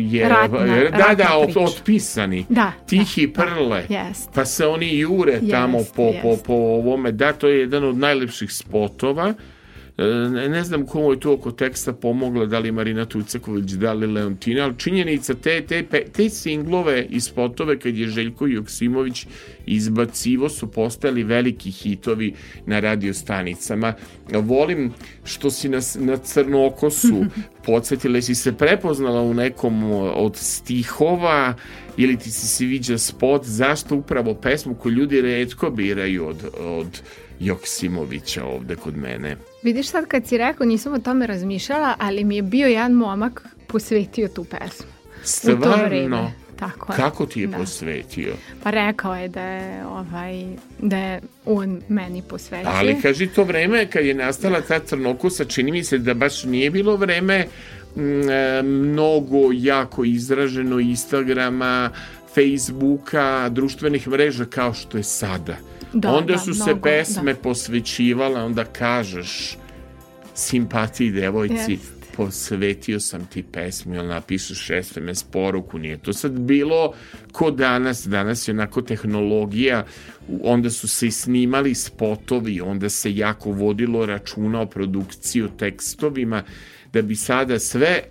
Speaker 2: je,
Speaker 3: Ratna-
Speaker 2: je- da,
Speaker 3: ratna
Speaker 2: da, od, otpisani.
Speaker 3: Da,
Speaker 2: Tihi
Speaker 3: da,
Speaker 2: prle.
Speaker 3: da, jest.
Speaker 2: Pa se oni jure tamo
Speaker 3: Jest,
Speaker 2: po, po,
Speaker 3: jest.
Speaker 2: po ovome. Da, to je jedan od najlepših spotova. E, Ne, ne znam komu je tu oko teksta pomogla, da li Marina Tucaković, da li Leontina, ali činjenica te, te, te singlove i spotove kad je Željko Joksimović izbacivo su postali veliki hitovi na radiostanicama. Volim što si nas na Crnokosu podsjetila, si se prepoznala u nekom od stihova ili ti se sviđa spot, zašto upravo pesmu koju ljudi redko biraju od, od Joksimovića ovde kod mene.
Speaker 3: Vidiš sad kad si rekao, nisam o tome razmišljala, ali mi je bio jedan momak posvetio tu pesmu. U to vreme.
Speaker 2: Stvarno?
Speaker 3: Tako je.
Speaker 2: Kako ti je
Speaker 3: Da.
Speaker 2: posvetio?
Speaker 3: Pa rekao je da je, ovaj, da je on meni posvetio.
Speaker 2: Ali kaži to vreme kad je nastala ta crnokosa, čini mi se da baš nije bilo vreme mm, e, mnogo jako izraženo Instagrama, Facebooka, društvenih mreža kao što je sada.
Speaker 3: Da,
Speaker 2: onda
Speaker 3: da,
Speaker 2: su se
Speaker 3: mnogo,
Speaker 2: pesme
Speaker 3: da.
Speaker 2: posvećivale, onda kažeš simpatiji devojci,
Speaker 3: Jest.
Speaker 2: posvetio sam ti pesmu, ili napišeš SMS poruku, nije to sad bilo ko danas, danas je onako tehnologija, onda su se i snimali spotovi, onda se jako vodilo računa o produkciji, o tekstovima, da bi sada sve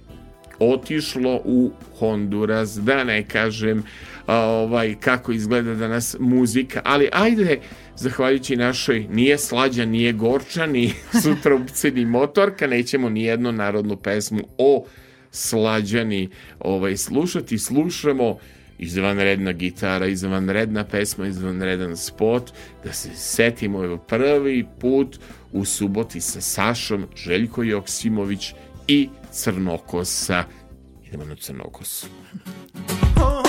Speaker 2: otišlo u Honduras, da ne kažem ovaj, kako izgleda danas muzika, ali ajde, zahvaljujući našoj nije slađa, nije gorča, ni sutrupce, ni motorka, nećemo ni jednu narodnu pesmu o slađani ovaj, slušati, slušamo izvanredna gitara, izvanredna pesma, izvanredan spot, da se setimo evo prvi put u suboti sa Sašom, Željko Joksimović i Crnokosa. Idemo na Crnokos.
Speaker 1: Jutro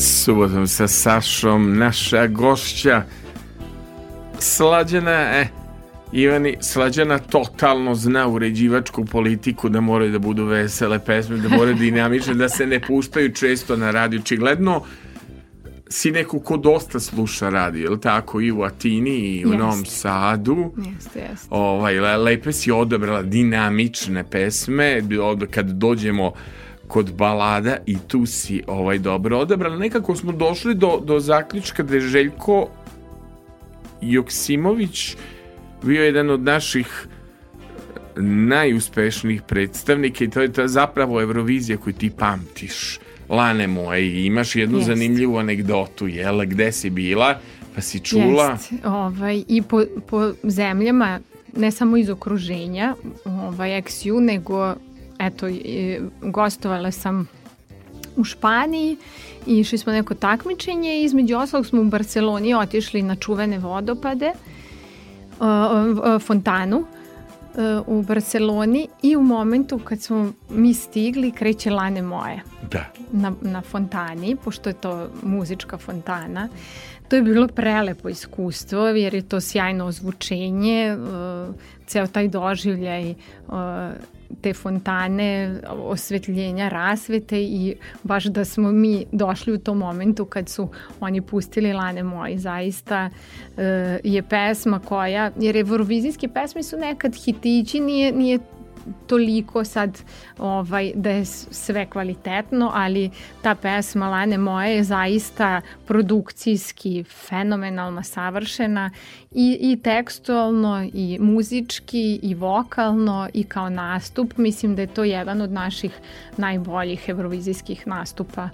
Speaker 2: Subotom sa Sašom, naša gošća Slađana, e, Ivani, Slađana totalno zna uređivačku politiku da moraju da budu vesele pesme, da moraju dinamične, da se ne puštaju često na radio. Očigledno si neko ko dosta sluša radio, je li tako? I u Atini i u
Speaker 3: Jeste.
Speaker 2: Novom Sadu.
Speaker 3: Jeste, jeste.
Speaker 2: Ovaj, le- lepe si odabrala dinamične pesme, od, kad dođemo kod balada i tu si ovaj dobro odabrala. Nekako smo došli do, do zaključka da je Željko Joksimović bio jedan od naših najuspešnijih predstavnika i to je ta zapravo Eurovizija koju ti pamtiš. Lane moje, imaš jednu
Speaker 3: Jeste.
Speaker 2: zanimljivu anegdotu, jel? Gde si bila? Pa si čula?
Speaker 3: Jest, ovaj, I po, po zemljama, ne samo iz okruženja, ovaj, XU, nego eto, gostovala sam u Španiji i išli smo neko takmičenje i između ostalog smo u Barceloni otišli na čuvene vodopade, fontanu uh, u Barceloni i u momentu kad smo mi stigli kreće Lane moje
Speaker 2: Da.
Speaker 3: na, na fontani, pošto je to muzička fontana. To je bilo prelepo iskustvo, jer je to sjajno ozvučenje, uh, ceo taj doživljaj uh, te fontane, osvetljenja, rasvete i baš da smo mi došli u tom momentu kad su oni pustili Lane moji, zaista uh, je pesma koja, jer eurovizijske pesme su nekad hitići, nije, nije toliko sad ovaj, da je sve kvalitetno, ali ta pesma Lane moje je zaista produkcijski fenomenalna, savršena i, i tekstualno i muzički i vokalno i kao nastup. Mislim da je to jedan od naših najboljih evrovizijskih nastupa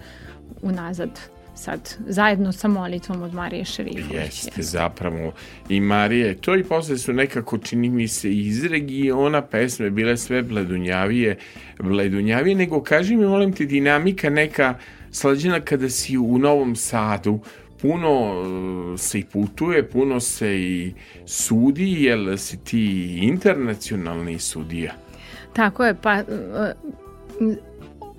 Speaker 3: unazad sad zajedno sa molitvom od Marije Šerifović.
Speaker 2: Jeste, zapravo. I Marije, to i posle su nekako, čini mi se, iz regiona pesme bile sve bledunjavije, bledunjavije, nego kaži mi, molim te, dinamika neka slađena kada si u Novom Sadu, puno e, se i putuje, puno se i sudi, jel si ti internacionalni sudija?
Speaker 3: Tako je, pa e,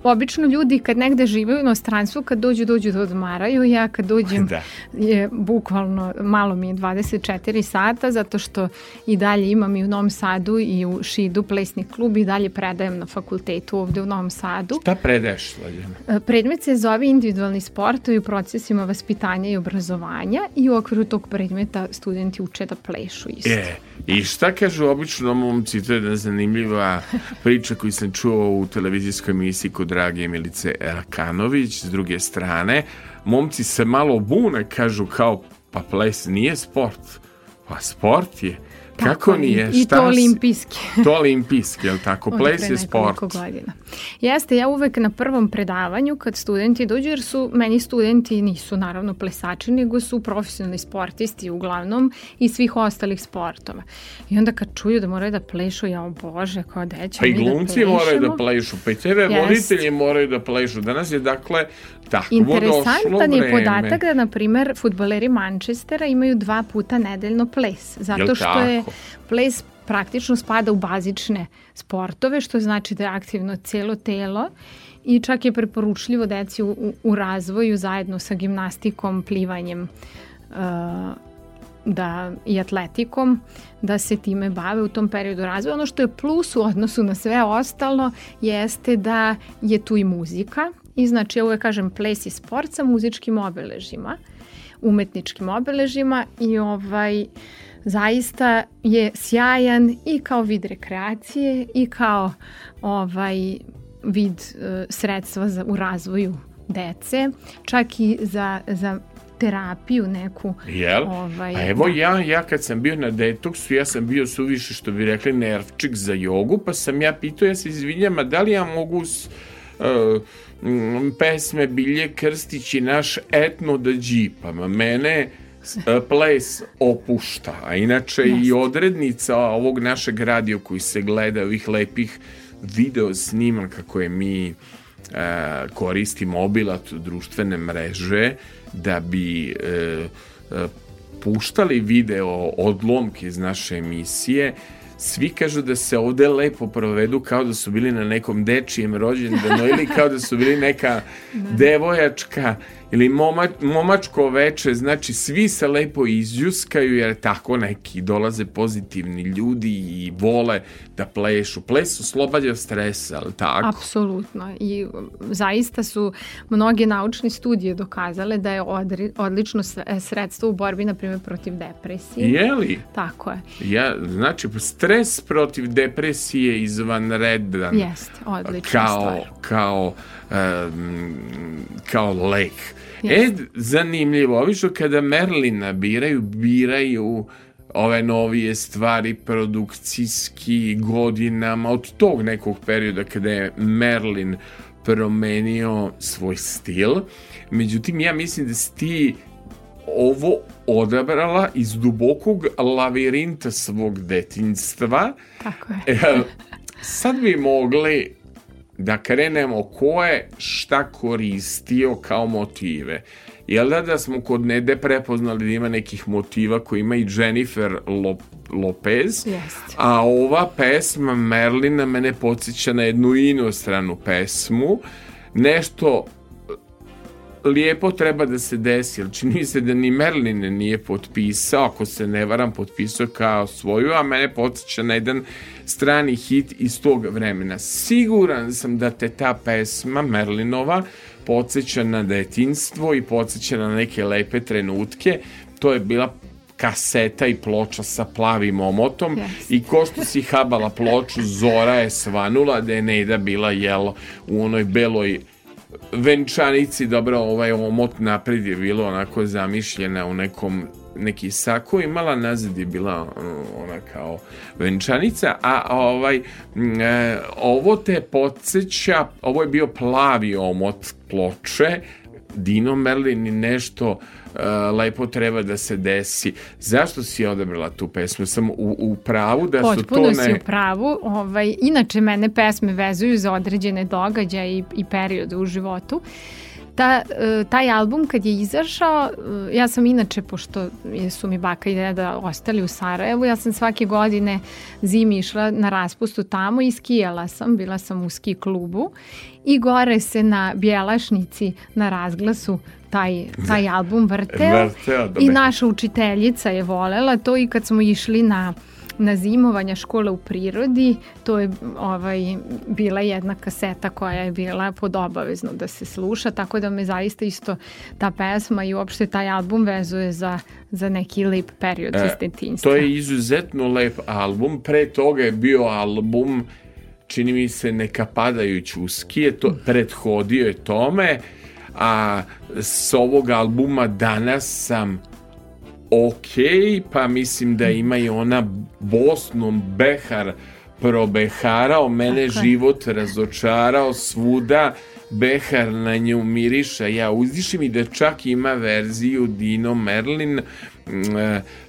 Speaker 3: obično ljudi kad negde žive u inostranstvu, kad dođu, dođu da odmaraju. Ja kad dođem
Speaker 2: Da.
Speaker 3: je bukvalno, malo mi je 24 sata, zato što i dalje imam i u Novom Sadu i u Šidu plesni klub i dalje predajem na fakultetu ovde u Novom Sadu.
Speaker 2: Šta predaješ, Slađana?
Speaker 3: E, Predmet se zove individualni sportovi u procesima vaspitanja i obrazovanja i u okviru tog predmeta studenti uče da plešu isto.
Speaker 2: E, i šta kažu obično momci, to je jedna zanimljiva priča koju sam čuo u televizijskoj emisiji kod drage Milice Elkanović, s druge strane, momci se malo bune, kažu kao, pa ples nije sport. Pa sport je. Kako
Speaker 3: Tako je,
Speaker 2: nije?
Speaker 3: I to olimpijski.
Speaker 2: To olimpijski, je li tako? Ples je sport.
Speaker 3: godina. Jeste, ja uvek na prvom predavanju kad studenti dođu, jer su meni studenti nisu naravno plesači, nego su profesionalni sportisti uglavnom i svih ostalih sportova. I onda kad čuju da moraju da plešu, ja o bože, kao da ćemo
Speaker 2: Pa i
Speaker 3: da
Speaker 2: glumci moraju da plešu, pa i TV voditelji moraju da plešu. Danas je dakle došlo
Speaker 3: Interesantan je podatak da, na primer, futboleri Manchestera imaju dva puta nedeljno ples. Zato što je
Speaker 2: tako?
Speaker 3: Ples praktično spada u bazične sportove, što znači da je aktivno celo telo i čak je preporučljivo deci u, u, razvoju zajedno sa gimnastikom, plivanjem uh, da i atletikom da se time bave u tom periodu razvoja. Ono što je plus u odnosu na sve ostalo jeste da je tu i muzika i znači ja uvek kažem ples i sport sa muzičkim obeležima umetničkim obeležima i ovaj zaista je sjajan i kao vid rekreacije i kao ovaj vid e, sredstva za, u razvoju dece, čak i za, za terapiju neku.
Speaker 2: Jel?
Speaker 3: Ovaj,
Speaker 2: A evo
Speaker 3: da.
Speaker 2: ja, ja kad sam bio na detoksu, ja sam bio suviše što bi rekli nervčik za jogu, pa sam ja pitao, ja se izvinjam, a da li ja mogu s, uh, pesme Bilje Krstić i naš etno da džipam? Mene uh, ples opušta, a inače i
Speaker 3: Jeste.
Speaker 2: odrednica ovog našeg radio koji se gleda, ovih lepih video snimaka koje mi e, koristimo obilat društvene mreže da bi e, e, puštali video odlomke iz naše emisije svi kažu da se ovde lepo provedu kao da su bili na nekom dečijem rođendanu ili kao da su bili neka devojačka ili moma, momačko veče, znači svi se lepo izljuskaju jer tako neki dolaze pozitivni ljudi i vole da plešu. Ples oslobađa stresa, ali tako?
Speaker 3: Apsolutno. I zaista su mnoge naučne studije dokazale da je odri, odlično sredstvo u borbi, na primjer, protiv depresije.
Speaker 2: Je li?
Speaker 3: Tako je.
Speaker 2: Ja, znači, stres protiv depresije izvanredan.
Speaker 3: Jeste, odlična
Speaker 2: kao,
Speaker 3: stvar.
Speaker 2: kao, um, kao lek. E,
Speaker 3: Jeste.
Speaker 2: zanimljivo, obično kada Merlina biraju, biraju ove novije stvari produkcijski godinama od tog nekog perioda kada je Merlin promenio svoj stil. Međutim, ja mislim da si ti ovo odabrala iz dubokog lavirinta svog detinjstva.
Speaker 3: Tako je.
Speaker 2: E, sad bi mogli da krenemo ko je šta koristio kao motive. Jel da da smo kod Nede prepoznali da ima nekih motiva koji ima i Jennifer Lo- Lopez,
Speaker 3: Jeste.
Speaker 2: a ova pesma Merlina mene podsjeća na jednu inostranu pesmu, nešto lijepo treba da se desi, jer čini se da ni Merlin nije potpisao, ako se ne varam, potpisao kao svoju, a mene podsjeća na jedan strani hit iz tog vremena. Siguran sam da te ta pesma Merlinova podsjeća na detinstvo i podsjeća na neke lepe trenutke. To je bila kaseta i ploča sa plavim omotom
Speaker 3: Jeste.
Speaker 2: i ko što si habala ploču, Zora je svanula da je Neda bila jelo u onoj beloj venčanici, dobro, ovaj omot napred je bilo onako zamišljena u nekom neki sako imala, nazad je bila uh, ona kao venčanica, a ovaj e, ovo te podsjeća, ovo je bio plavi omot ploče, Dino Merlin i nešto uh, lepo treba da se desi. Zašto si odabrala tu pesmu? Sam u, u pravu da su to
Speaker 3: Potpuno si
Speaker 2: ne...
Speaker 3: u pravu. Ovaj, inače, mene pesme vezuju za određene događaje i, i periode u životu. Ta, e, taj album kad je izašao, e, ja sam inače, pošto su mi baka i deda ostali u Sarajevu, ja sam svake godine zimi išla na raspustu tamo i skijala sam, bila sam u ski klubu i gore se na Bjelašnici na razglasu taj, taj album vrteo,
Speaker 2: Vrteo, da
Speaker 3: i naša učiteljica je volela to i kad smo išli na na zimovanja škole u prirodi, to je ovaj, bila jedna kaseta koja je bila pod obavezno da se sluša, tako da me zaista isto ta pesma i uopšte taj album vezuje za, za neki lep period iz detinjstva.
Speaker 2: E, To je izuzetno lep album. Pre toga je bio album čini mi se neka uski je to prethodio je tome a s ovog albuma danas sam ok, pa mislim da ima i ona Bosnom Behar probeharao, mene
Speaker 3: Tako je.
Speaker 2: život razočarao svuda, Behar na nju miriša, ja uzdišim i da čak ima verziju Dino Merlin, e,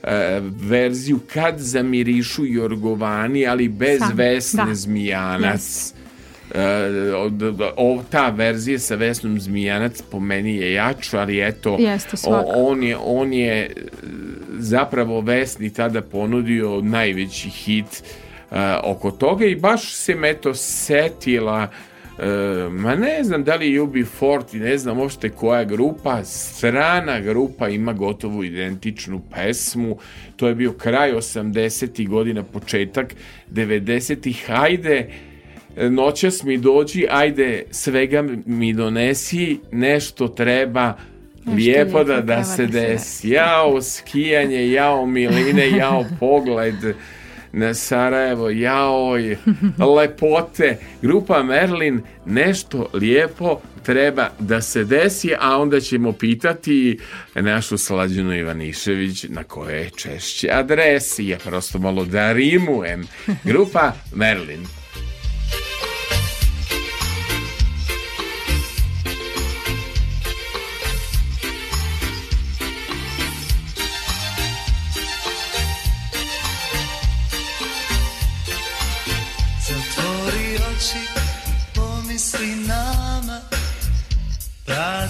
Speaker 2: e, verziju kad zamirišu Jorgovani, ali bez
Speaker 3: Sam,
Speaker 2: Vesne
Speaker 3: da.
Speaker 2: Zmijanac. Od- o, ta verzija sa Vesnom Zmijanac po meni je jača, ali eto,
Speaker 3: Jeste,
Speaker 2: on je, on je e, zapravo Vesni tada ponudio najveći hit e, oko toga i baš se me to setila e, ma ne znam da li je UB40 ne znam uopšte koja grupa strana grupa ima gotovo identičnu pesmu to je bio kraj 80. godina početak 90. hajde noćas mi dođi, ajde svega mi donesi, nešto treba lijepo
Speaker 3: lijepo
Speaker 2: da, da se
Speaker 3: da se
Speaker 2: desi. Jao skijanje, jao miline, jao pogled na Sarajevo, jao lepote. Grupa Merlin, nešto lijepo treba da se desi, a onda ćemo pitati našu Slađanu Ivanišević na koje je češće adresi. Ja prosto malo da rimujem. Grupa Merlin.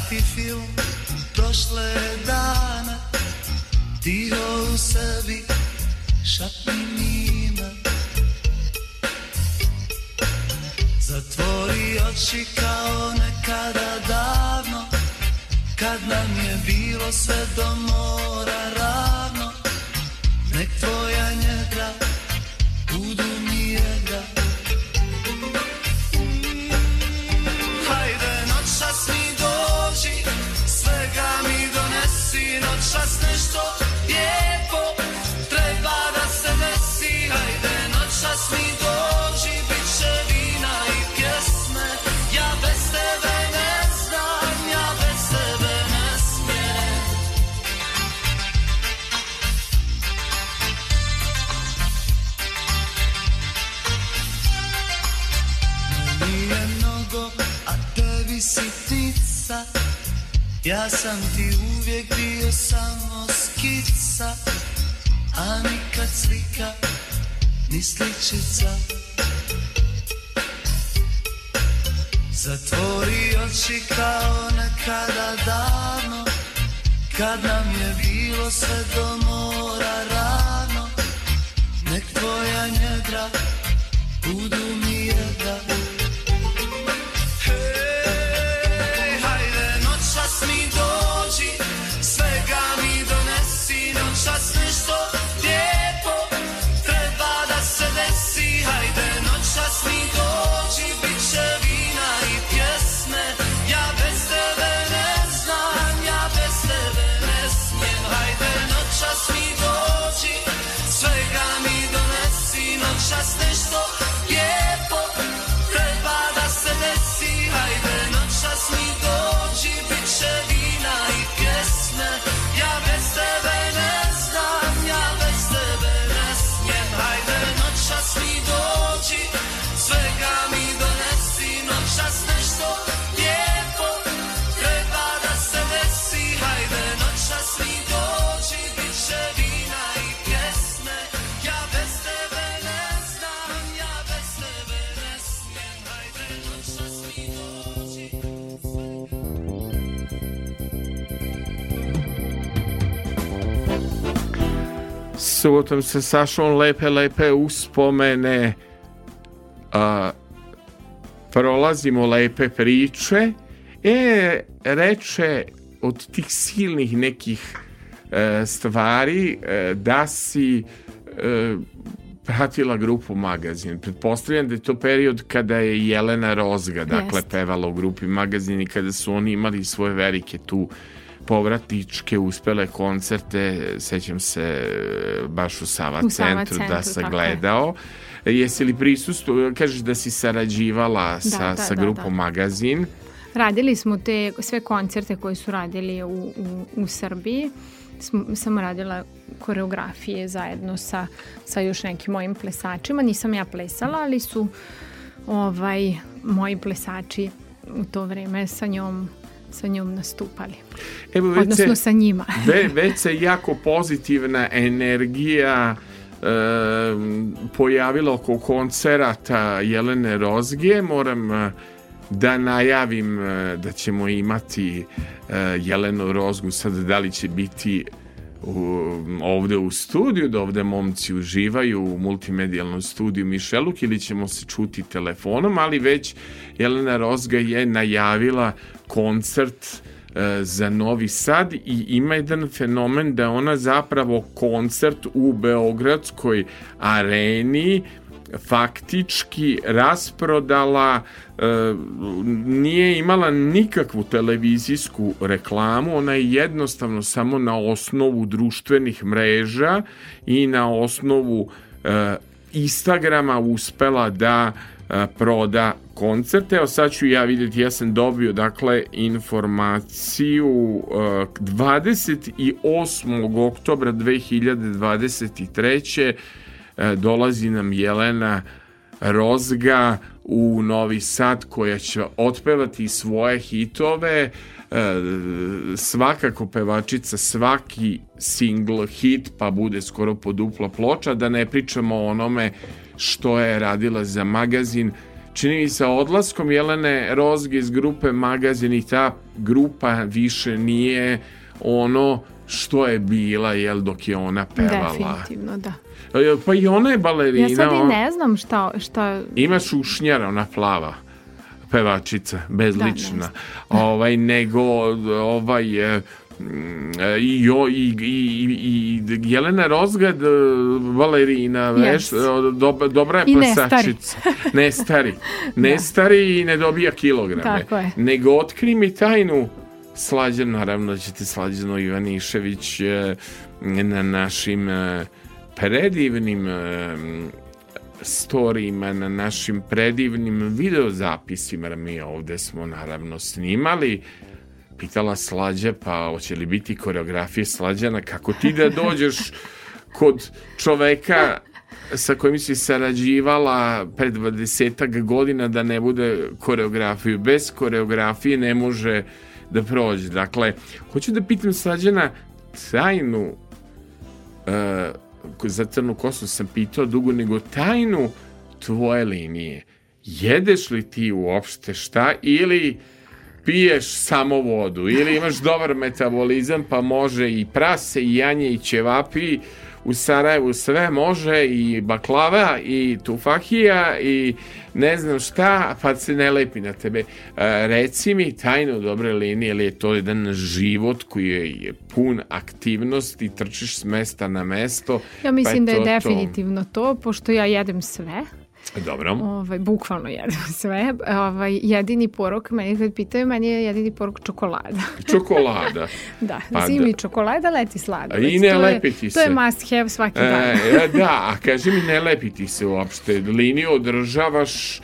Speaker 5: Prati film prošle dana Tiho u sebi šapni njima Zatvori oči kao nekada davno Kad nam je bilo sve do mora ravno Nek tvoja njedra nešto lijepo Treba da se desi. Hajde noćas mi dođi Biće vina i pjesme. Ja bez tebe ne znam Ja bez tebe ne smijem. Nije mnogo, a tebi sitnica Ja sam ti uvijek bio samo skica A nikad slika, ni sličica. Zatvori oči kao nekada davno Kad nam je bilo sve do mora ravno Nek tvoja njedra budu mi
Speaker 2: subotom sa Sašom lepe, lepe uspomene, a, prolazimo lepe priče, e, reče od tih silnih nekih e, stvari e, da si e, pratila grupu Magazin. Pretpostavljam da je to period kada je Jelena Rozga, dakle,
Speaker 3: Jeste.
Speaker 2: pevala u grupi Magazin i kada su oni imali svoje velike tu povratničke uspele koncerte, sećam se e, baš u Sava,
Speaker 3: U Sava
Speaker 2: centru, da
Speaker 3: centru,
Speaker 2: sam
Speaker 3: tako je.
Speaker 2: gledao. Jesi li prisustvo, kažeš da si sarađivala sa,
Speaker 3: da,
Speaker 2: sa
Speaker 3: da,
Speaker 2: grupom
Speaker 3: da.
Speaker 2: Magazin.
Speaker 3: Radili smo te sve koncerte koje su radili u, u, u Srbiji. Smo, sam radila koreografije zajedno sa, sa još nekim mojim plesačima. Nisam ja plesala, ali su ovaj, moji plesači u to vreme sa njom sa njom nastupali.
Speaker 2: Evo, već
Speaker 3: Odnosno
Speaker 2: se,
Speaker 3: sa njima.
Speaker 2: ve, već se jako pozitivna energija e, pojavila oko koncerata Jelene Rozge. Moram e, da najavim e, da ćemo imati e, Jelenu Rozgu sad da li će biti u, ovde u studiju, da ovde momci uživaju u multimedijalnom studiju Mišeluk ili ćemo se čuti telefonom, ali već Jelena Rozga je najavila koncert e, za Novi Sad i ima jedan fenomen da ona zapravo koncert u Beogradskoj areni faktički rasprodala e, nije imala nikakvu televizijsku reklamu ona je jednostavno samo na osnovu društvenih mreža i na osnovu e, Instagrama uspela da e, proda koncerte. Evo sad ću ja vidjeti, ja sam dobio dakle informaciju e, 28. oktobra 2023. e, dolazi nam Jelena Rozga u Novi Sad koja će otpevati svoje hitove. E, svakako pevačica svaki single hit pa bude skoro podupla ploča da ne pričamo o onome što je radila za magazin. Čini mi se odlaskom Jelene Rozge iz grupe magazin i ta grupa više nije ono što je bila jel dok je ona pevala
Speaker 3: Definitivno, da.
Speaker 2: E, pa i ona je balerina
Speaker 3: Ja sad i ne znam šta, šta
Speaker 2: ima šušnjara, ona plava pevačica, bezlična.
Speaker 3: Da, ne
Speaker 2: ovaj, nego ovaj e, mm, i, jo, i, i, i, Jelena Rozgad, e, balerina, veš,
Speaker 3: Yes.
Speaker 2: e, dobra, dobra je
Speaker 3: I ne stari.
Speaker 2: plesačica. Ne stari. Ne stari i ne dobija kilograme. Nego otkri mi tajnu Slađan, naravno da ćete Slađano Ivanišević e, na našim e, predivnim e, storijima, na našim predivnim videozapisima, mi ovde smo naravno snimali, pitala Slađa, pa hoće li biti koreografije Slađana, kako ti da dođeš kod čoveka sa kojim si sarađivala pred 20 godina da ne bude koreografiju. Bez koreografije ne može da prođe. Dakle, hoću da pitam Slađana tajnu e, za crnu kosu sam pitao dugo, nego tajnu tvoje linije. Jedeš li ti uopšte šta ili piješ samo vodu ili imaš dobar metabolizam pa može i prase i janje i ćevapi u Sarajevu sve može i baklava i tufahija i ne znam šta pa se ne lepi na tebe. E, reci mi tajnu dobre linije ili je to jedan život koji je, je pun aktivnosti, trčiš s mesta na mesto.
Speaker 3: Ja mislim
Speaker 2: pa
Speaker 3: da je
Speaker 2: to.
Speaker 3: definitivno to, pošto ja jedem sve,
Speaker 2: Dobro.
Speaker 3: ovaj, bukvalno jedem sve. Ovaj, jedini porok, meni kad pitaju, meni je jedini porok čokolada.
Speaker 2: Čokolada.
Speaker 3: da,
Speaker 2: Pa
Speaker 3: zimi
Speaker 2: da.
Speaker 3: čokolada, leti sladoled.
Speaker 2: A i ne
Speaker 3: To je-
Speaker 2: lepi ti
Speaker 3: To je
Speaker 2: se.
Speaker 3: must have svaki dan.
Speaker 2: E, da, a kaži mi, ne lepi ti se uopšte. Liniju održavaš,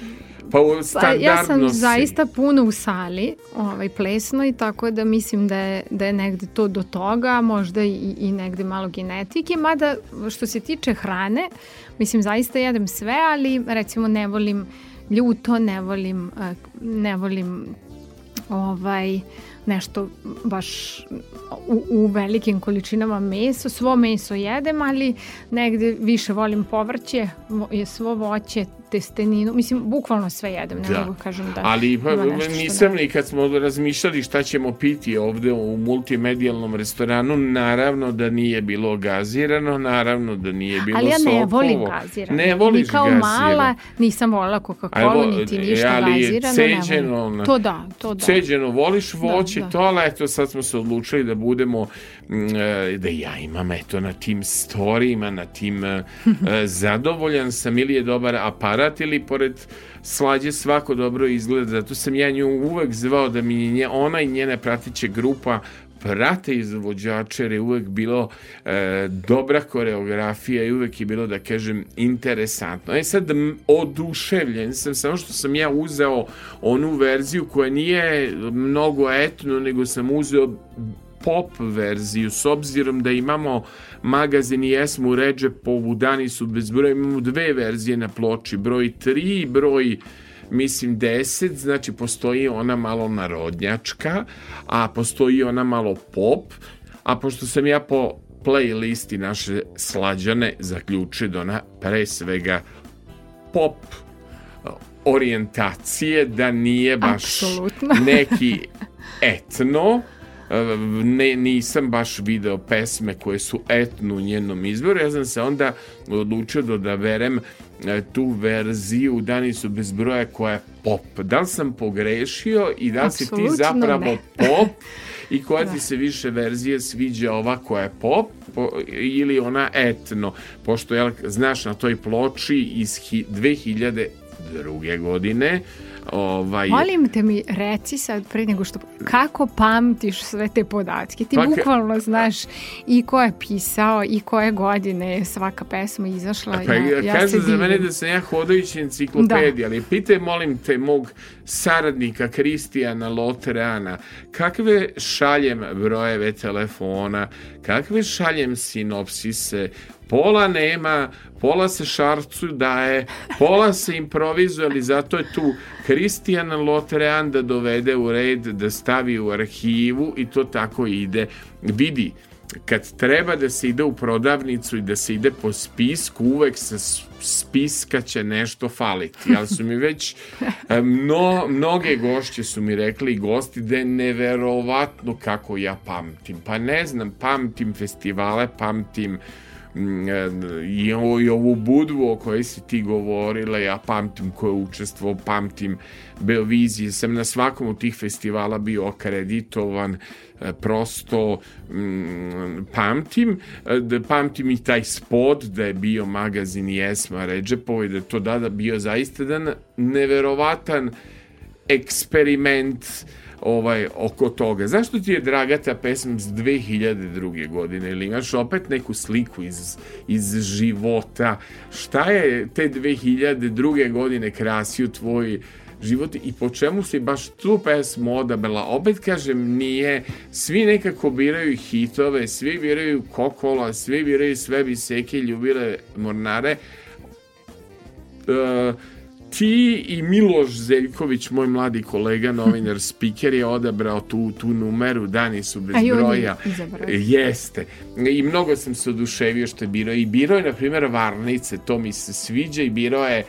Speaker 2: pa u-
Speaker 3: Pa
Speaker 2: standardno
Speaker 3: ja sam
Speaker 2: si.
Speaker 3: zaista puno u sali, ovaj, plesnoj, tako da mislim da je, da je negde to do toga, možda i, i negde malo genetike, mada što se tiče hrane, mislim zaista jedem sve, ali recimo ne volim ljuto, ne volim, eh, ne volim ovaj nešto baš u, u velikim količinama meso. Svo meso jedem, ali negde više volim povrće, je svo voće, testeninu, mislim, bukvalno sve jedem, ne
Speaker 2: Da.
Speaker 3: mogu kažem da
Speaker 2: Ali pa, nisam
Speaker 3: ne.
Speaker 2: ni kad smo razmišljali šta ćemo piti ovde u multimedijalnom restoranu, naravno da nije bilo gazirano, naravno da nije bilo
Speaker 3: Ali ja ne
Speaker 2: sokovo.
Speaker 3: volim gazirano.
Speaker 2: Ne voliš
Speaker 3: Ni kao
Speaker 2: gazirano.
Speaker 3: mala nisam volila Coca-Cola, niti ništa
Speaker 2: ali
Speaker 3: gazirano. ne
Speaker 2: ceđeno,
Speaker 3: To da, to da.
Speaker 2: Ceđeno, voliš voće,
Speaker 3: da.
Speaker 2: to, ali eto sad smo se odlučili da budemo, e, da ja imam eto na tim storijima, na tim e, e, zadovoljan sam ili je dobar aparat ili pored slađe svako dobro izgleda, zato sam ja nju uvek zvao da mi nje, ona i njene pratiće grupa prate izvođače jer je uvek bilo e, dobra koreografija i uvek je bilo da kažem interesantno. E sad oduševljen sam samo što sam ja uzeo onu verziju koja nije mnogo etno nego sam uzeo pop verziju s obzirom da imamo magazin i ređe po Dani su bez broja imamo dve verzije na ploči broj 3 i broj mislim 10, znači postoji ona malo narodnjačka, a postoji ona malo pop, a pošto sam ja po playlisti naše slađane zaključio da ona pre svega pop orijentacije, da nije baš
Speaker 3: Apsolutno.
Speaker 2: neki etno, ne, nisam baš video pesme koje su etno u njenom izboru, ja sam se onda odlučio da odaberem e, tu verziju Dani su bez broja koja je pop. Da li sam pogrešio i da li si ti zapravo
Speaker 3: ne.
Speaker 2: pop i koja ti se više verzije sviđa ova koja je pop po, ili ona etno, pošto jel, znaš na toj ploči iz hi, 2002. godine ovaj,
Speaker 3: Molim te mi reci sad pre nego što kako pamtiš sve te podatke? Ti
Speaker 2: Pa ka-
Speaker 3: bukvalno znaš i ko je pisao i koje godine je svaka pesma izašla.
Speaker 2: Pa
Speaker 3: ja, ja
Speaker 2: kažu za mene da sam ja hodajući enciklopedija, ali pitaj molim te mog saradnika Kristijana Loterana, kakve šaljem brojeve telefona, kakve šaljem sinopsise, pola nema, pola se šarcu daje, pola se improvizuje, ali zato je tu Kristijan Loteran da dovede u red, da stavi u arhivu i to tako ide. Vidi, kad treba da se ide u prodavnicu i da se ide po spisku, uvek sa spiska će nešto faliti. Ali su mi već e, mno, mnoge gošće su mi rekli i gosti da je neverovatno kako ja pamtim. Pa ne znam, pamtim festivale, pamtim e, i, ovo, i ovu budvu o kojoj si ti govorila, ja pamtim ko je učestvovao, pamtim Beovizije, sam na svakom od tih festivala bio akreditovan, e, prosto mm, pamtim, e, da pamtim i taj spot da je bio magazin Jesma Ređepova i da je to dada bio zaista jedan neverovatan eksperiment ovaj, oko toga. Zašto ti je draga ta pesma iz 2002. godine? Ili imaš opet neku sliku iz, iz života? Šta je te 2002. godine krasio tvoj život i po čemu si baš tu pesmu odabrala? Opet kažem, nije, svi nekako biraju hitove, svi biraju kokola, svi biraju sve biseke ljubile mornare, E, ti i Miloš Zeljković, moj mladi kolega, novinar, speaker, je odabrao tu, tu numeru, dani su bez
Speaker 3: A
Speaker 2: broja. Jeste. I mnogo sam se oduševio što je birao. I birao je, na primjer, Varnice, to mi se sviđa i birao je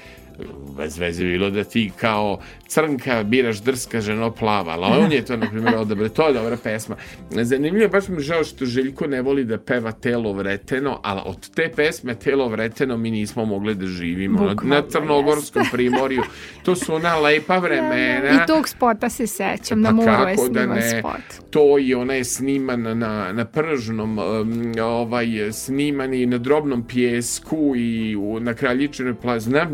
Speaker 2: bez veze bilo da ti kao crnka biraš drska ženo plava, ali on je to na primjer odabrao, to je dobra pesma. Zanimljivo, baš mi žao što Željko ne voli da peva Telo vreteno, ali od te pesme Telo vreteno mi nismo mogli da živimo na,
Speaker 3: Bukvalno,
Speaker 2: na Crnogorskom primorju. To su ona lepa vremena.
Speaker 3: I tog spota se sećam, na
Speaker 2: Pa
Speaker 3: moru je
Speaker 2: kako da
Speaker 3: sniman
Speaker 2: ne,
Speaker 3: spot.
Speaker 2: to i ona je sniman na, na pržnom, um, ovaj, sniman i na drobnom pjesku i u, na Kraljičinoj plaži. Znam,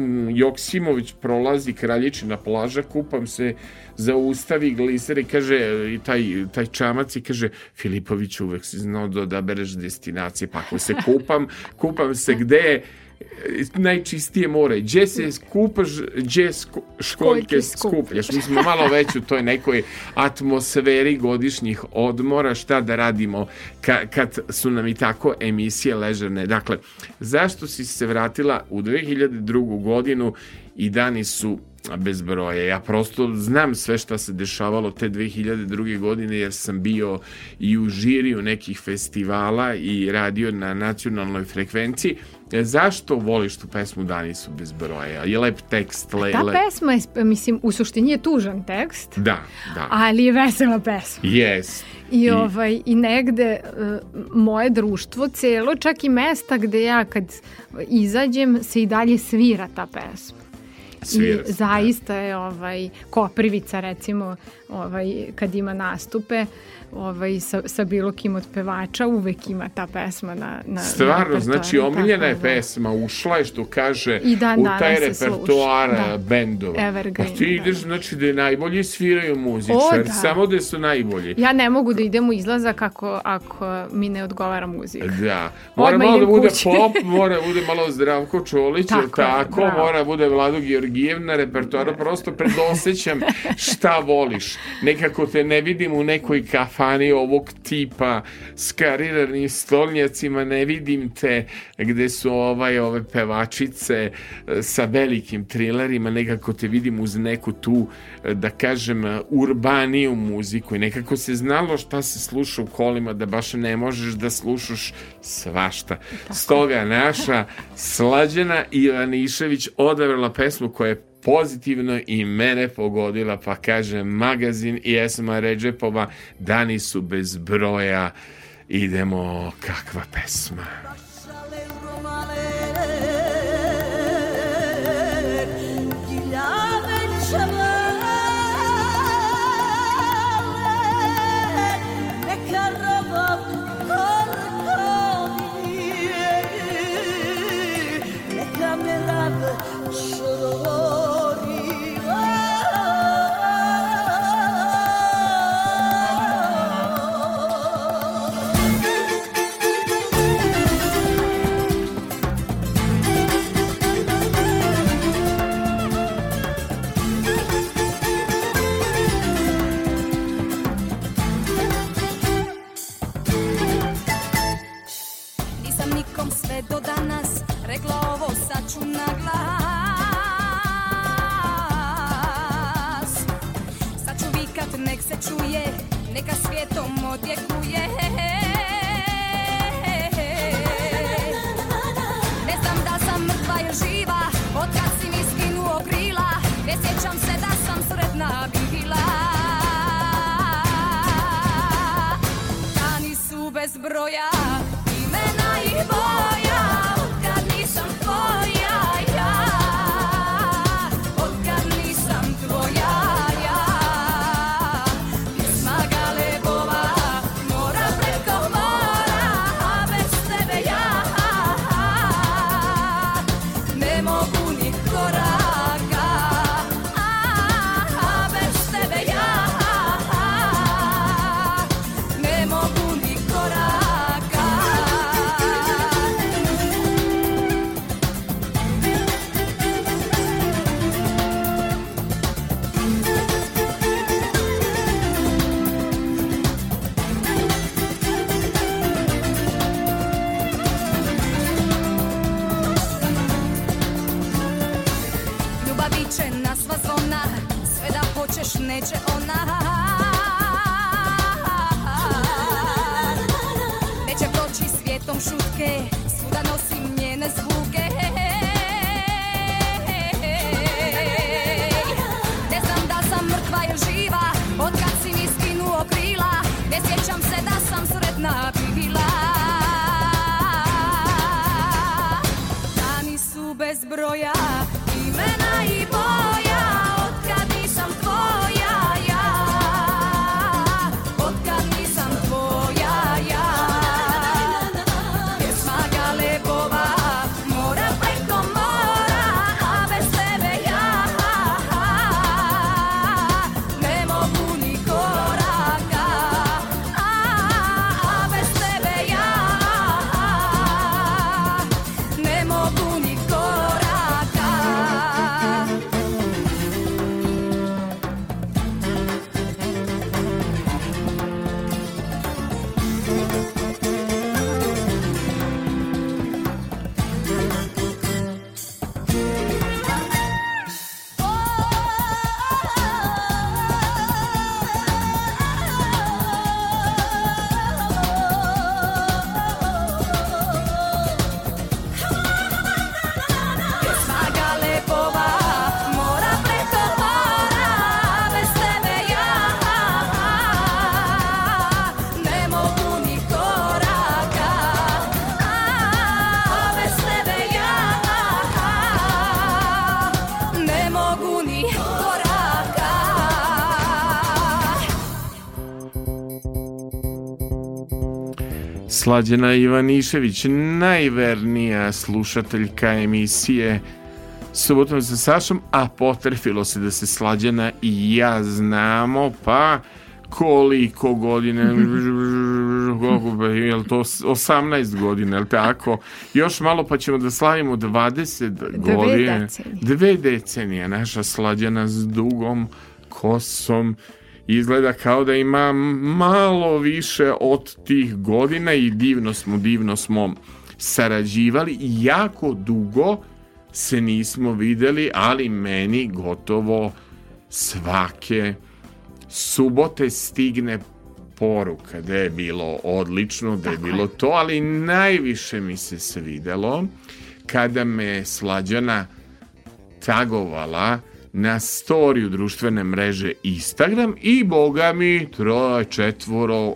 Speaker 2: Joksimović prolazi Kraljičina plaža, kupam se, zaustavi gliser i kaže, i taj, taj čamac i kaže, Filipović uvek si znao da odabereš destinacije, pa ako se kupam, kupam se gde je najčistije more. Gdje se kupaš, gdje sko- školjke skupljaš. Mi smo malo već u toj nekoj atmosferi godišnjih odmora, šta da radimo ka, kad su nam i tako emisije ležerne. Dakle, zašto si se vratila u 2002. godinu i dani su bez broja. Ja prosto znam sve šta se dešavalo te 2002. godine jer sam bio i u žiriju nekih festivala i radio na nacionalnoj frekvenciji E, Zašto voliš tu pesmu Dani su bez broja? Je lep tekst, le,
Speaker 3: Ta
Speaker 2: le...
Speaker 3: pesma je, mislim, u suštini je tužan tekst,
Speaker 2: Da, da.
Speaker 3: ali je vesela pesma.
Speaker 2: Yes.
Speaker 3: I, ovaj, I negde uh, moje društvo celo, čak i mesta gde ja kad izađem se i dalje svira ta pesma.
Speaker 2: Svira
Speaker 3: I zaista je ovaj Koprivica recimo ovaj kad ima nastupe ovaj sa, sa bilo kim od pevača uvek ima ta pesma na na
Speaker 2: Stvarno,
Speaker 3: repertoaru,
Speaker 2: znači omiljena je
Speaker 3: da.
Speaker 2: pesma, ušla je što kaže
Speaker 3: I dan
Speaker 2: u taj repertoar
Speaker 3: da.
Speaker 2: bendova.
Speaker 3: Evergreen,
Speaker 2: Pa ti
Speaker 3: da,
Speaker 2: ideš,
Speaker 3: da.
Speaker 2: znači da je najbolji sviraju muzičar,
Speaker 3: da.
Speaker 2: samo da su najbolji.
Speaker 3: Ja ne mogu da idem u izlazak ako, ako mi ne odgovara muzika.
Speaker 2: Da. Mora
Speaker 3: Odmah
Speaker 2: malo da bude
Speaker 3: kući.
Speaker 2: pop, mora da bude malo Zdravko Čolić, tako,
Speaker 3: Tako bravo.
Speaker 2: mora da bude Vlado Georgijev na repertoaru, prosto predosećam šta voliš. Nekako te ne vidim u nekoj kafani ovog tipa s kariranim stolnjacima, ne vidim te gde su ovaj, ove pevačice e, sa velikim trilerima, nekako te vidim uz neku tu, e, da kažem, urbaniju muziku i nekako se znalo šta se sluša u kolima, da baš ne možeš da slušaš svašta. Stoga naša slađena Ivanišević odabrala pesmu koja je pozitivno i mene pogodila, pa kaže magazin i Esma Ređepova, dani su bez broja, idemo, kakva pesma.
Speaker 4: Čuje, neka svijetom odjekuje. Ne znam da sam mrtva ili živa, od kad si mi skinuo krila Ne sjećam se da sam sretna bila. Dani su bez broja,
Speaker 2: Slađena Ivanišević, najvernija slušateljka emisije Subotom sa Sašom, a potrefilo se da se Slađena i ja znamo, pa koliko godine, koliko, je li to 18 godina, je li tako? Još malo pa ćemo da slavimo 20 godine.
Speaker 3: decenije.
Speaker 2: Dve decenije, naša Slađana s dugom kosom, izgleda kao da ima malo više od tih godina i divno smo, divno smo sarađivali. I jako dugo se nismo videli, ali meni gotovo svake subote stigne poruka da je bilo odlično, da je bilo to, ali najviše mi se svidelo kada me slađana tagovala na storiju društvene mreže Instagram i boga mi troje, četvoro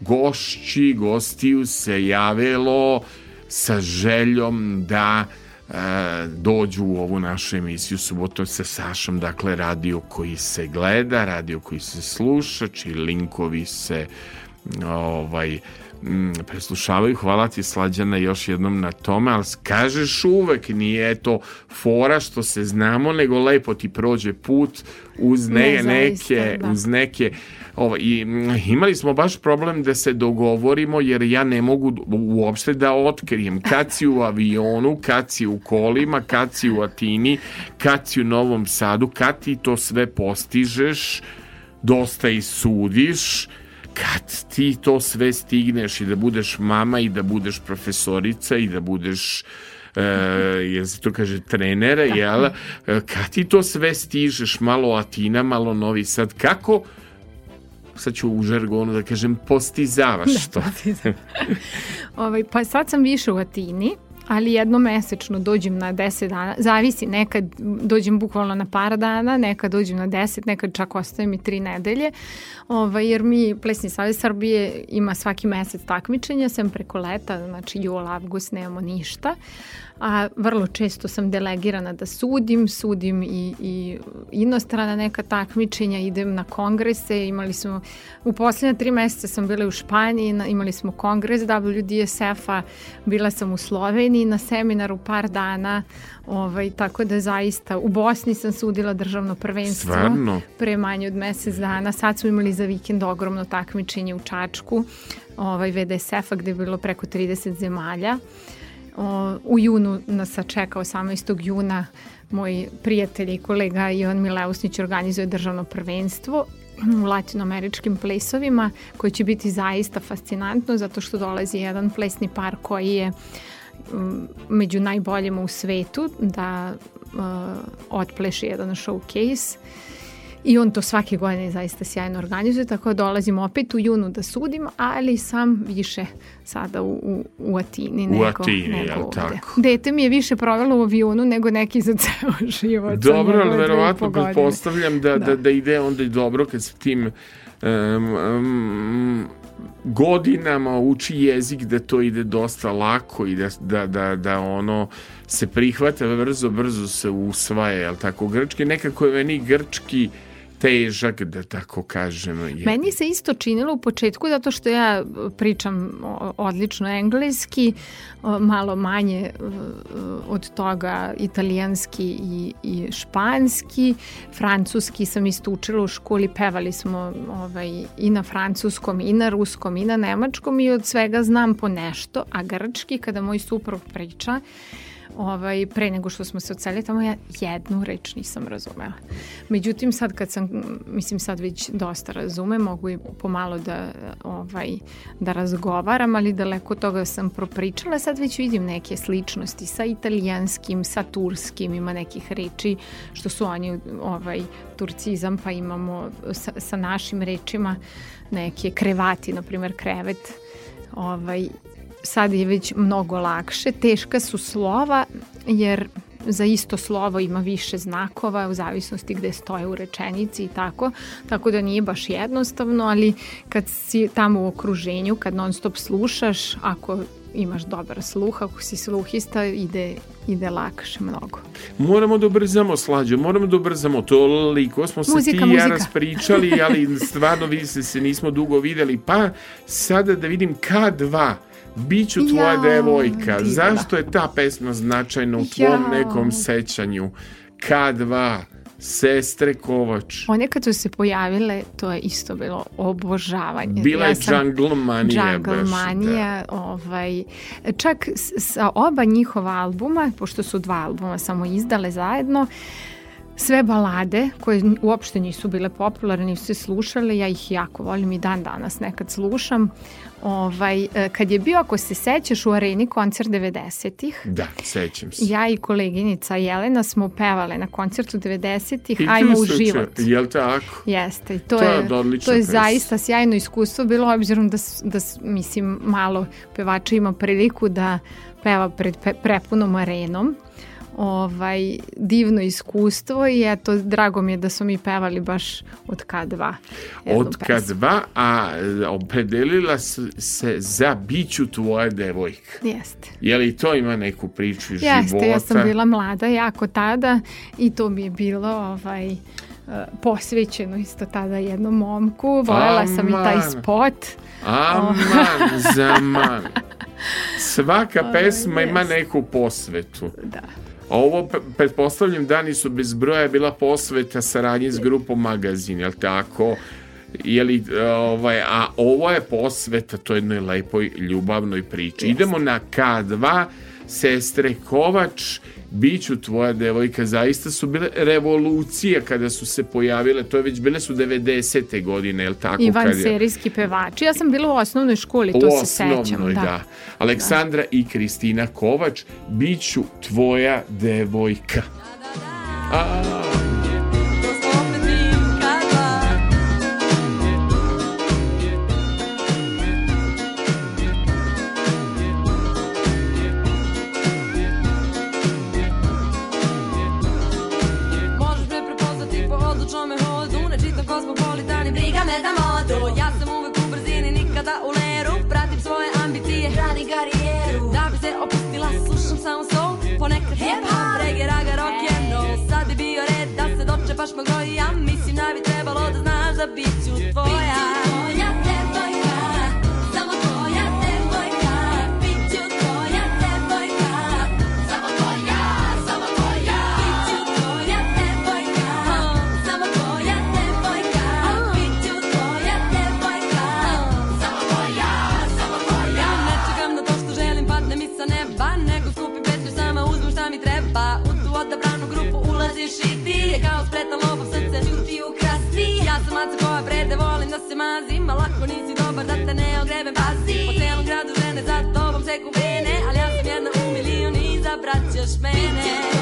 Speaker 2: gošći, gostiju se javilo sa željom da e, dođu u ovu našu emisiju subotom sa Sašom, dakle radio koji se gleda, radio koji se sluša, čiji linkovi se ovaj preslušavaju. Hvala ti Slađana još jednom na tome, ali kažeš uvek nije to fora što se znamo, nego lepo ti prođe put uz ne,
Speaker 3: Ne, zaista,
Speaker 2: neke,
Speaker 3: da.
Speaker 2: uz neke ovo, i, mm, imali smo baš problem da se dogovorimo jer ja ne mogu uopšte da otkrijem kad si u avionu, kad si u kolima, kad si u Atini, kad si u Novom Sadu, kad ti to sve postižeš, dosta i sudiš, kad ti to sve stigneš i da budeš mama i da budeš profesorica i da budeš e, jel se to kaže trenera, jel? E, Kad ti to sve stižeš, malo Atina, malo Novi Sad, kako sad ću u žargonu da kažem postizavaš to?
Speaker 3: Ovaj, pa sad sam više u Atini, ali jednom mesečno dođem na 10 dana, zavisi, nekad dođem bukvalno na par dana, nekad dođem na 10, nekad čak ostaje mi 3 nedelje, ovaj, jer mi Plesni savez Srbije ima svaki mesec takmičenja, sem preko leta, znači jul, avgust, nemamo ništa, a vrlo često sam delegirana da sudim, sudim i, i inostrana neka takmičenja, idem na kongrese, imali smo, u posljednje tri meseca sam bila u Španiji, na- imali smo kongres WDSF-a, bila sam u Sloveniji na seminaru par dana, ovaj, tako da zaista, u Bosni sam sudila državno prvenstvo
Speaker 2: Stvarno?
Speaker 3: pre manje od mesec dana, sad smo imali za vikend ogromno takmičenje u Čačku, ovaj, VDSF-a gde je bilo preko 30 zemalja, O, u junu nas sačeka 18. juna moj prijatelj i kolega Ivan Mileusnić organizuje državno prvenstvo u latinoameričkim plesovima koji će biti zaista fascinantno zato što dolazi jedan plesni par koji je među najboljima u svetu da uh, otpleše jedan showcase i on to svake godine zaista sjajno organizuje, tako da dolazim opet u junu da sudim, ali sam više sada u, u, u Atini
Speaker 2: U
Speaker 3: nego,
Speaker 2: Atini,
Speaker 3: nego
Speaker 2: jel
Speaker 3: ovde.
Speaker 2: tako?
Speaker 3: Dete mi je više provelo u avionu nego neki za ceo život.
Speaker 2: Dobro, ali verovatno pretpostavljam da, da.
Speaker 3: Da.
Speaker 2: da ide onda i dobro kad se tim um, um, godinama uči jezik da to ide dosta lako i da, da, da, da ono se prihvata brzo, brzo se usvaja, jel tako? Grčki, nekako je meni grčki težak, da tako kažem. Je.
Speaker 3: Meni se isto činilo u početku zato što ja pričam o- odlično engleski, o, malo manje e, od toga italijanski i, i španski. Francuski sam isto učila u školi, pevali smo ovaj, i na francuskom, i na ruskom, i na nemačkom i od svega znam po nešto, a grčki kada moj suprug priča, ovaj, pre nego što smo se odseli tamo, ja jednu reč nisam razumela. Međutim, sad kad sam, mislim sad već dosta razume, mogu i pomalo da, ovaj, da razgovaram, ali daleko toga sam propričala, sad već vidim neke sličnosti sa italijanskim, sa turskim, ima nekih reči što su oni ovaj, turcizam, pa imamo sa, sa našim rečima neke krevati, na primjer krevet, ovaj, sad je već mnogo lakše. Teška su slova jer za isto slovo ima više znakova u zavisnosti gde stoje u rečenici i tako, tako da nije baš jednostavno, ali kad si tamo u okruženju, kad non stop slušaš, ako imaš dobar sluh, ako si sluhista, ide, ide lakše mnogo.
Speaker 2: Moramo da ubrzamo slađu, moramo da ubrzamo toliko smo se
Speaker 3: Muzika,
Speaker 2: ti i ja raspričali, ali stvarno vidi se se nismo dugo videli, pa sada da vidim K2 Biću tvoja
Speaker 3: Jao,
Speaker 2: devojka.
Speaker 3: divna.
Speaker 2: Zašto je ta pesma značajna u tvom
Speaker 3: Jao.
Speaker 2: nekom sećanju? K2, Sestre Kovač.
Speaker 3: One kad su se pojavile, to je isto bilo obožavanje.
Speaker 2: Bila je
Speaker 3: sam-
Speaker 2: Jungle Manija.
Speaker 3: Jungle
Speaker 2: baš,
Speaker 3: Manija, ovaj, čak sa oba njihova albuma, pošto su dva albuma samo izdale zajedno, sve balade koje uopšte nisu bile popularne, nisu se slušale, ja ih jako volim i dan danas nekad slušam. Ovaj, e, kad je bio, ako se sećaš, u areni koncert 90-ih,
Speaker 2: Da, da sećam se.
Speaker 3: ja i koleginica Jelena smo pevale na koncertu 90-ih,
Speaker 2: I tu
Speaker 3: Ajmo u
Speaker 2: se
Speaker 3: život.
Speaker 2: Jel tako?
Speaker 3: Jeste, i to,
Speaker 2: To je
Speaker 3: je, to je
Speaker 2: pesma.
Speaker 3: zaista sjajno iskustvo bilo, obzirom da, da mislim, malo pevača ima priliku da peva pred pe, prepunom arenom. Ovaj, divno iskustvo i eto, drago mi je da smo mi pevali baš od K2. jednu
Speaker 2: Od
Speaker 3: pesmu.
Speaker 2: K2, a e, opredelila se za Biću tvoja devojka.
Speaker 3: Jeste.
Speaker 2: Je li to ima neku priču iz
Speaker 3: Jeste,
Speaker 2: života?
Speaker 3: ja sam bila mlada jako tada i to mi je bilo ovaj, eh, posvećeno isto tada jednom momku. Volela sam i taj
Speaker 2: Aman.
Speaker 3: spot.
Speaker 2: Aman, zaman. Svaka pesma ima
Speaker 3: jeste.
Speaker 2: neku posvetu.
Speaker 3: Da.
Speaker 2: Ovo, pretpostavljam, Dani su bez broja bila posveta saradnje s grupom Magazin, jel tako? Je li, e, ovaj, a ovo je posveta to jednoj lepoj ljubavnoj priči. Idemo na K2, Sestre Kovač, Biću tvoja devojka, zaista su bile revolucije kada su se pojavile, to je već bile su 90. godine, jel tako?
Speaker 3: I
Speaker 2: kad je-
Speaker 3: vanserijski pevači. Ja sam bila u osnovnoj školi, to
Speaker 2: u
Speaker 3: se sećam.
Speaker 2: osnovnoj,
Speaker 3: Da.
Speaker 2: da. Aleksandra i Kristina Kovač, Biću tvoja devojka. A,
Speaker 4: nikada u leru Pratim svoje ambicije, radi karijeru. Da bi se opustila, slušam samo soul. Ponekad hip hop, reggae, raga, rock and roll. Sad bi bio red da se dočepaš mog roja Mislim da bi trebalo da znaš da bit ću Tvoja spretan lopov srce ljuti u Ja sam maca koja prede volim da se mazim A lako nisi dobar da te ne ogrebem pazi. Po celom gradu žene za tobom seku vene Ali ja sam jedna u milion i zabrat ćeš mene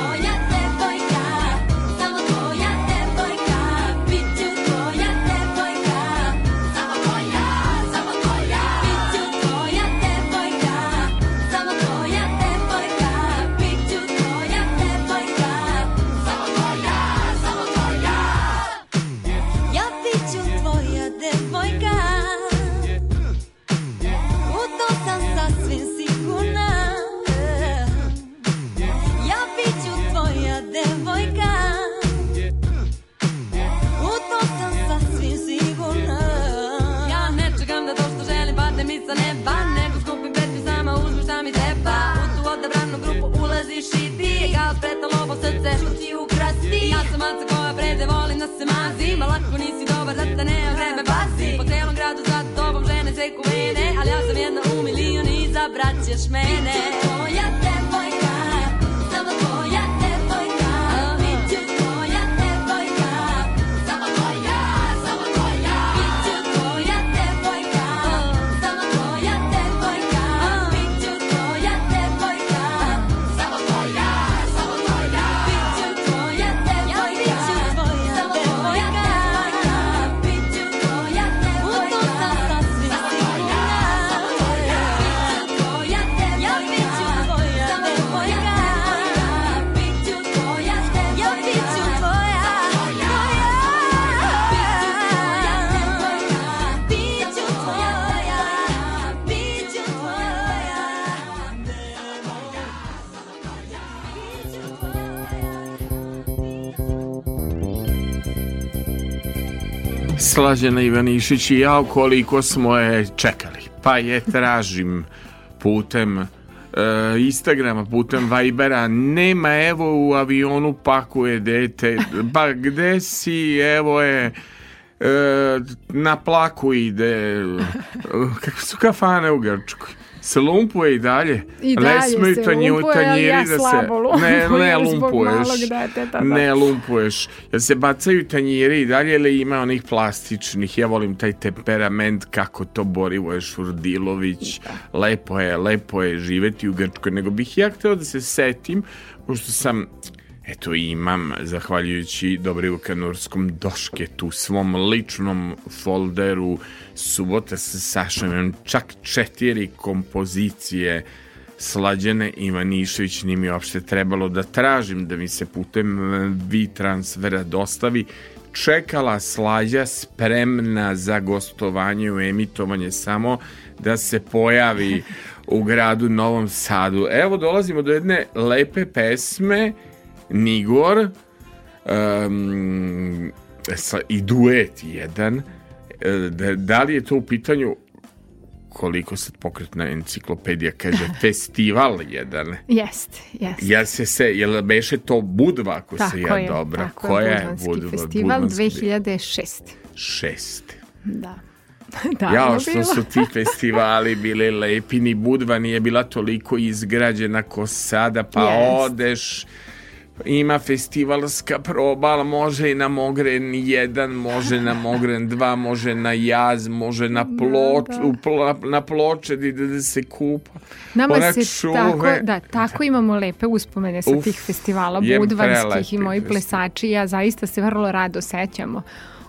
Speaker 2: Slađena Ivanišić i ja koliko smo je čekali. Pa je tražim putem e, Instagrama, putem Vibera, nema evo u avionu pakuje dete, pa gde si, evo je, e, na plaku ide, kakve su kafane u Grčkoj? Se lumpuje i dalje.
Speaker 3: I dalje
Speaker 2: smeju
Speaker 3: se
Speaker 2: tanji-
Speaker 3: lumpuje, ali
Speaker 2: tanjiri
Speaker 3: ja
Speaker 2: da se-
Speaker 3: slabo
Speaker 2: Ne, ne
Speaker 3: zbog
Speaker 2: lumpuješ.
Speaker 3: malog deteta, da.
Speaker 2: Ne lumpuješ. Jel se bacaju tanjiri i dalje ili ima onih plastičnih? Ja volim taj temperament kako to Borivoje Šurdilović. Lepo je, lepo je živeti u Grčkoj. Nego bih ja hteo da se setim, pošto sam Eto imam, zahvaljujući Dobrivu Kanurskom došketu, svom ličnom folderu Subota sa Sašom, čak četiri kompozicije Slađane Ivanišević nije mi uopšte trebalo da tražim da mi se putem eh, V-transfera dostavi čekala Slađa spremna za gostovanje u emitovanje samo da se pojavi u gradu Novom Sadu. Evo dolazimo do jedne lepe pesme Nigor um, sa, i duet jedan E, da, da li je to u pitanju koliko sad pokretna enciklopedija kaže festival jedan
Speaker 3: Jeste, jeste.
Speaker 2: ja se se, jel beše to Budva ako se
Speaker 3: Tako
Speaker 2: ja
Speaker 3: je,
Speaker 2: dobro
Speaker 3: tako
Speaker 2: koja
Speaker 3: je, Budvanski
Speaker 2: Budva
Speaker 3: festival
Speaker 2: Budvanski
Speaker 3: 2006.
Speaker 2: šest
Speaker 3: Da. Davno
Speaker 2: Jao što
Speaker 3: bilo.
Speaker 2: su ti festivali bili lepi, ni Budva nije bila toliko izgrađena ko sada, pa
Speaker 3: Jest.
Speaker 2: odeš, ima festivalska proba, ali može i na Mogren 1, može na Mogren 2, može na Jaz, može na ploč,
Speaker 3: da.
Speaker 2: u na ploče da da se kupa.
Speaker 3: Nama
Speaker 2: Ona
Speaker 3: se
Speaker 2: čuve-
Speaker 3: tako, da, tako imamo lepe uspomene sa
Speaker 2: Uf,
Speaker 3: tih festivala budvanskih i moji plesači. Ja zaista se vrlo rado sećamo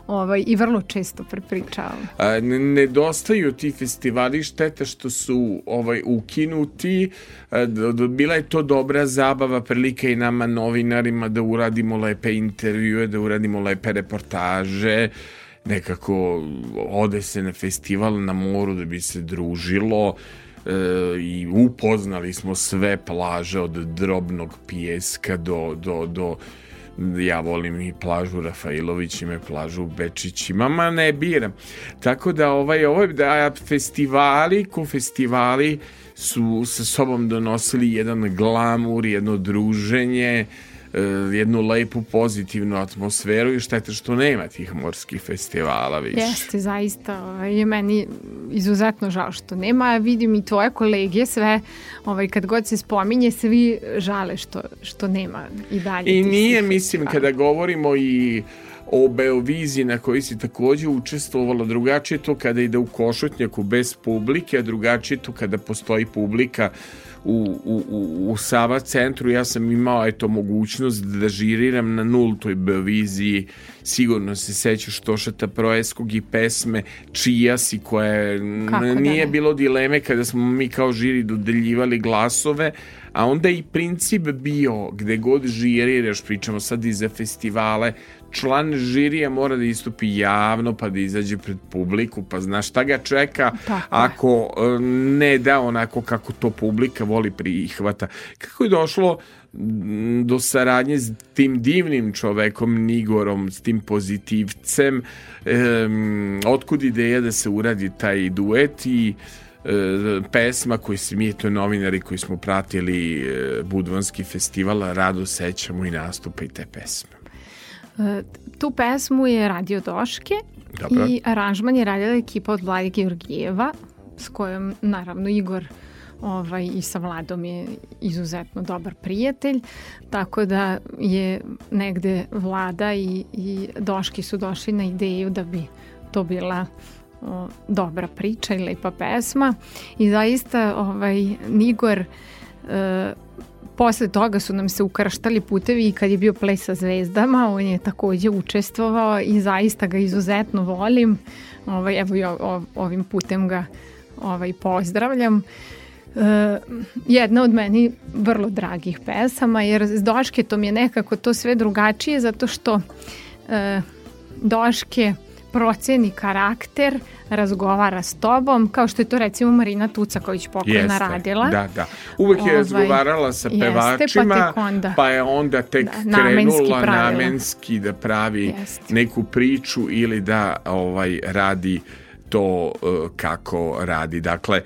Speaker 3: ovaj, i vrlo često prepričavam.
Speaker 2: A, nedostaju ti festivali šteta što su ovaj ukinuti A, bila je to dobra zabava prilika i nama novinarima da uradimo lepe intervjue da uradimo lepe reportaže nekako ode se na festival na moru da bi se družilo e, i upoznali smo sve plaže od drobnog pijeska do, do, do ja volim i plažu Rafailović ima plažu u Bečićima, ma ne biram. Tako da ovaj, ovaj da, festivali, ko festivali su sa sobom donosili jedan glamur, jedno druženje, jednu lepu pozitivnu atmosferu i šteta što nema tih morskih festivala više.
Speaker 3: Jeste, zaista ovaj, je meni izuzetno žao što nema. Vidim i tvoje kolege sve, ovaj, kad god se spominje, svi žale što, što nema i dalje.
Speaker 2: I nije, mislim,
Speaker 3: festivala.
Speaker 2: kada govorimo i o Beoviziji na kojoj si takođe učestvovala, drugačije je to kada ide u košutnjaku bez publike, a drugačije je to kada postoji publika u, u, u, u Sava centru. Ja sam imao eto mogućnost da žiriram na nultoj Beoviziji. Sigurno se sećaš Tošeta Proeskog i pesme Čija si koja
Speaker 3: Kako da
Speaker 2: nije
Speaker 3: ne?
Speaker 2: bilo dileme kada smo mi kao žiri dodeljivali glasove, a onda i princip bio gde god žiriraš, pričamo sad i za festivale, član žirija mora da istupi javno pa da izađe pred publiku, pa znaš šta ga čeka
Speaker 3: Tako
Speaker 2: ako e, ne da onako kako to publika voli prihvata. Kako je došlo do saradnje s tim divnim čovekom Nigorom, s tim pozitivcem, em, otkud ideja da se uradi taj duet i e, pesma koju se mi, to novinari koji smo pratili e, Budvanski festival, rado sećamo i nastupa i te pesme.
Speaker 3: E, Tu pesmu je radio Doške
Speaker 2: Dobro.
Speaker 3: i aranžman je radila ekipa od Vlade Georgijeva s kojom naravno Igor ovaj, i sa Vladom je izuzetno dobar prijatelj, tako da je negde Vlada i, i Doški su došli na ideju da bi to bila o, dobra priča i lepa pesma i zaista ovaj, Nigor e, Posle toga su nam se ukrštali putevi i kad je bio ples sa zvezdama, on je takođe učestvovao i zaista ga izuzetno volim. Ovaj, evo o- ovim putem ga ovaj, pozdravljam. E, jedna od meni vrlo dragih pesama, jer s Došketom je nekako to sve drugačije, zato što e, Doške proceni karakter, razgovara s tobom, kao što je to recimo Marina Tucaković pokojna
Speaker 2: Jeste,
Speaker 3: radila.
Speaker 2: Da, da. Uvek je
Speaker 3: Ovaj,
Speaker 2: razgovarala sa
Speaker 3: jeste, pa
Speaker 2: pevačima,
Speaker 3: onda.
Speaker 2: pa je onda tek
Speaker 3: Da, namenski
Speaker 2: krenula
Speaker 3: pravila.
Speaker 2: namenski da pravi
Speaker 3: Jeste.
Speaker 2: neku priču ili da ovaj radi to uh, kako radi. Dakle,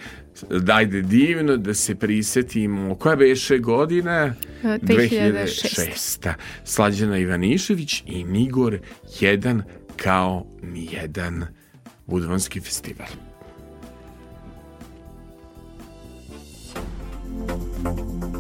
Speaker 2: Dajde divno da se prisetimo. Koja beše godina?
Speaker 3: E, 2006.
Speaker 2: 2006. Slađana Ivanišević i Nigor jedan kao nijedan Budvanski festival.
Speaker 4: Jedan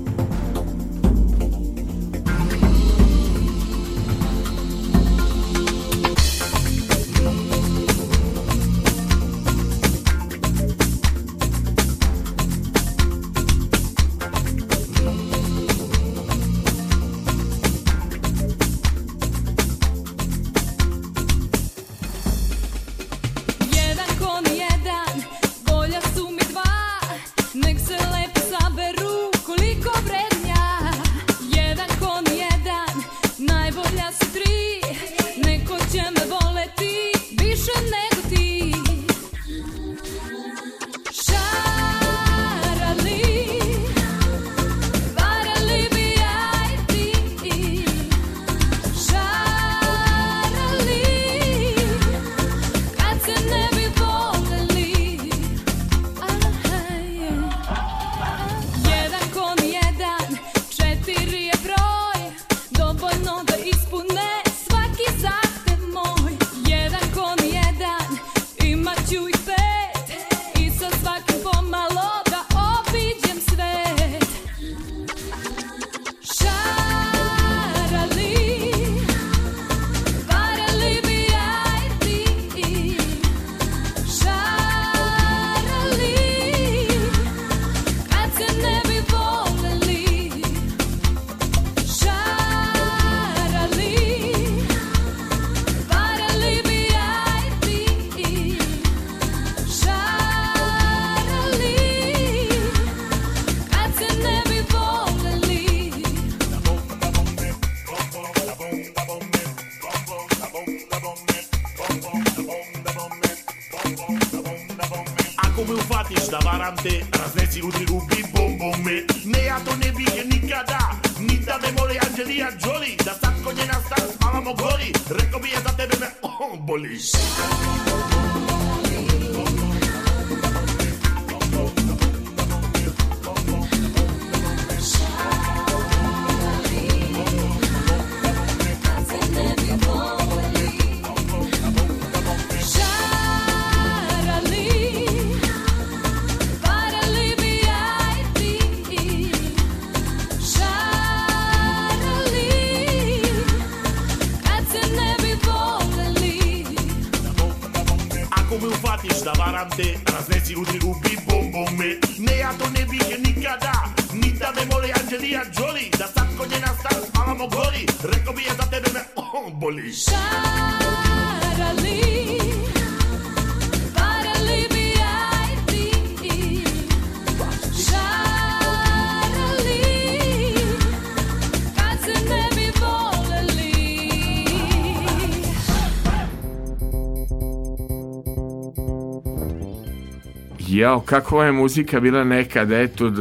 Speaker 2: Jao, kakva je muzika bila nekad, eto,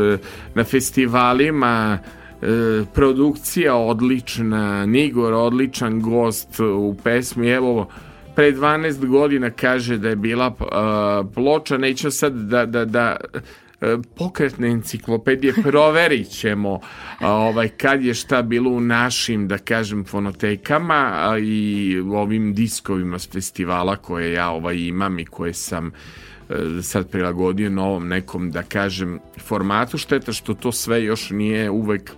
Speaker 2: na festivalima, e, produkcija odlična, Nigor odličan gost u pesmi, evo, pre 12 godina kaže da je bila e, ploča, neću sad da, da, da e, pokretne enciklopedije proverit ćemo ovaj, kad je šta bilo u našim, da kažem, fonotekama i ovim diskovima s festivala koje ja ovaj, imam i koje sam sad prilagodio novom nekom, da kažem, formatu. Šteta što to sve još nije uvek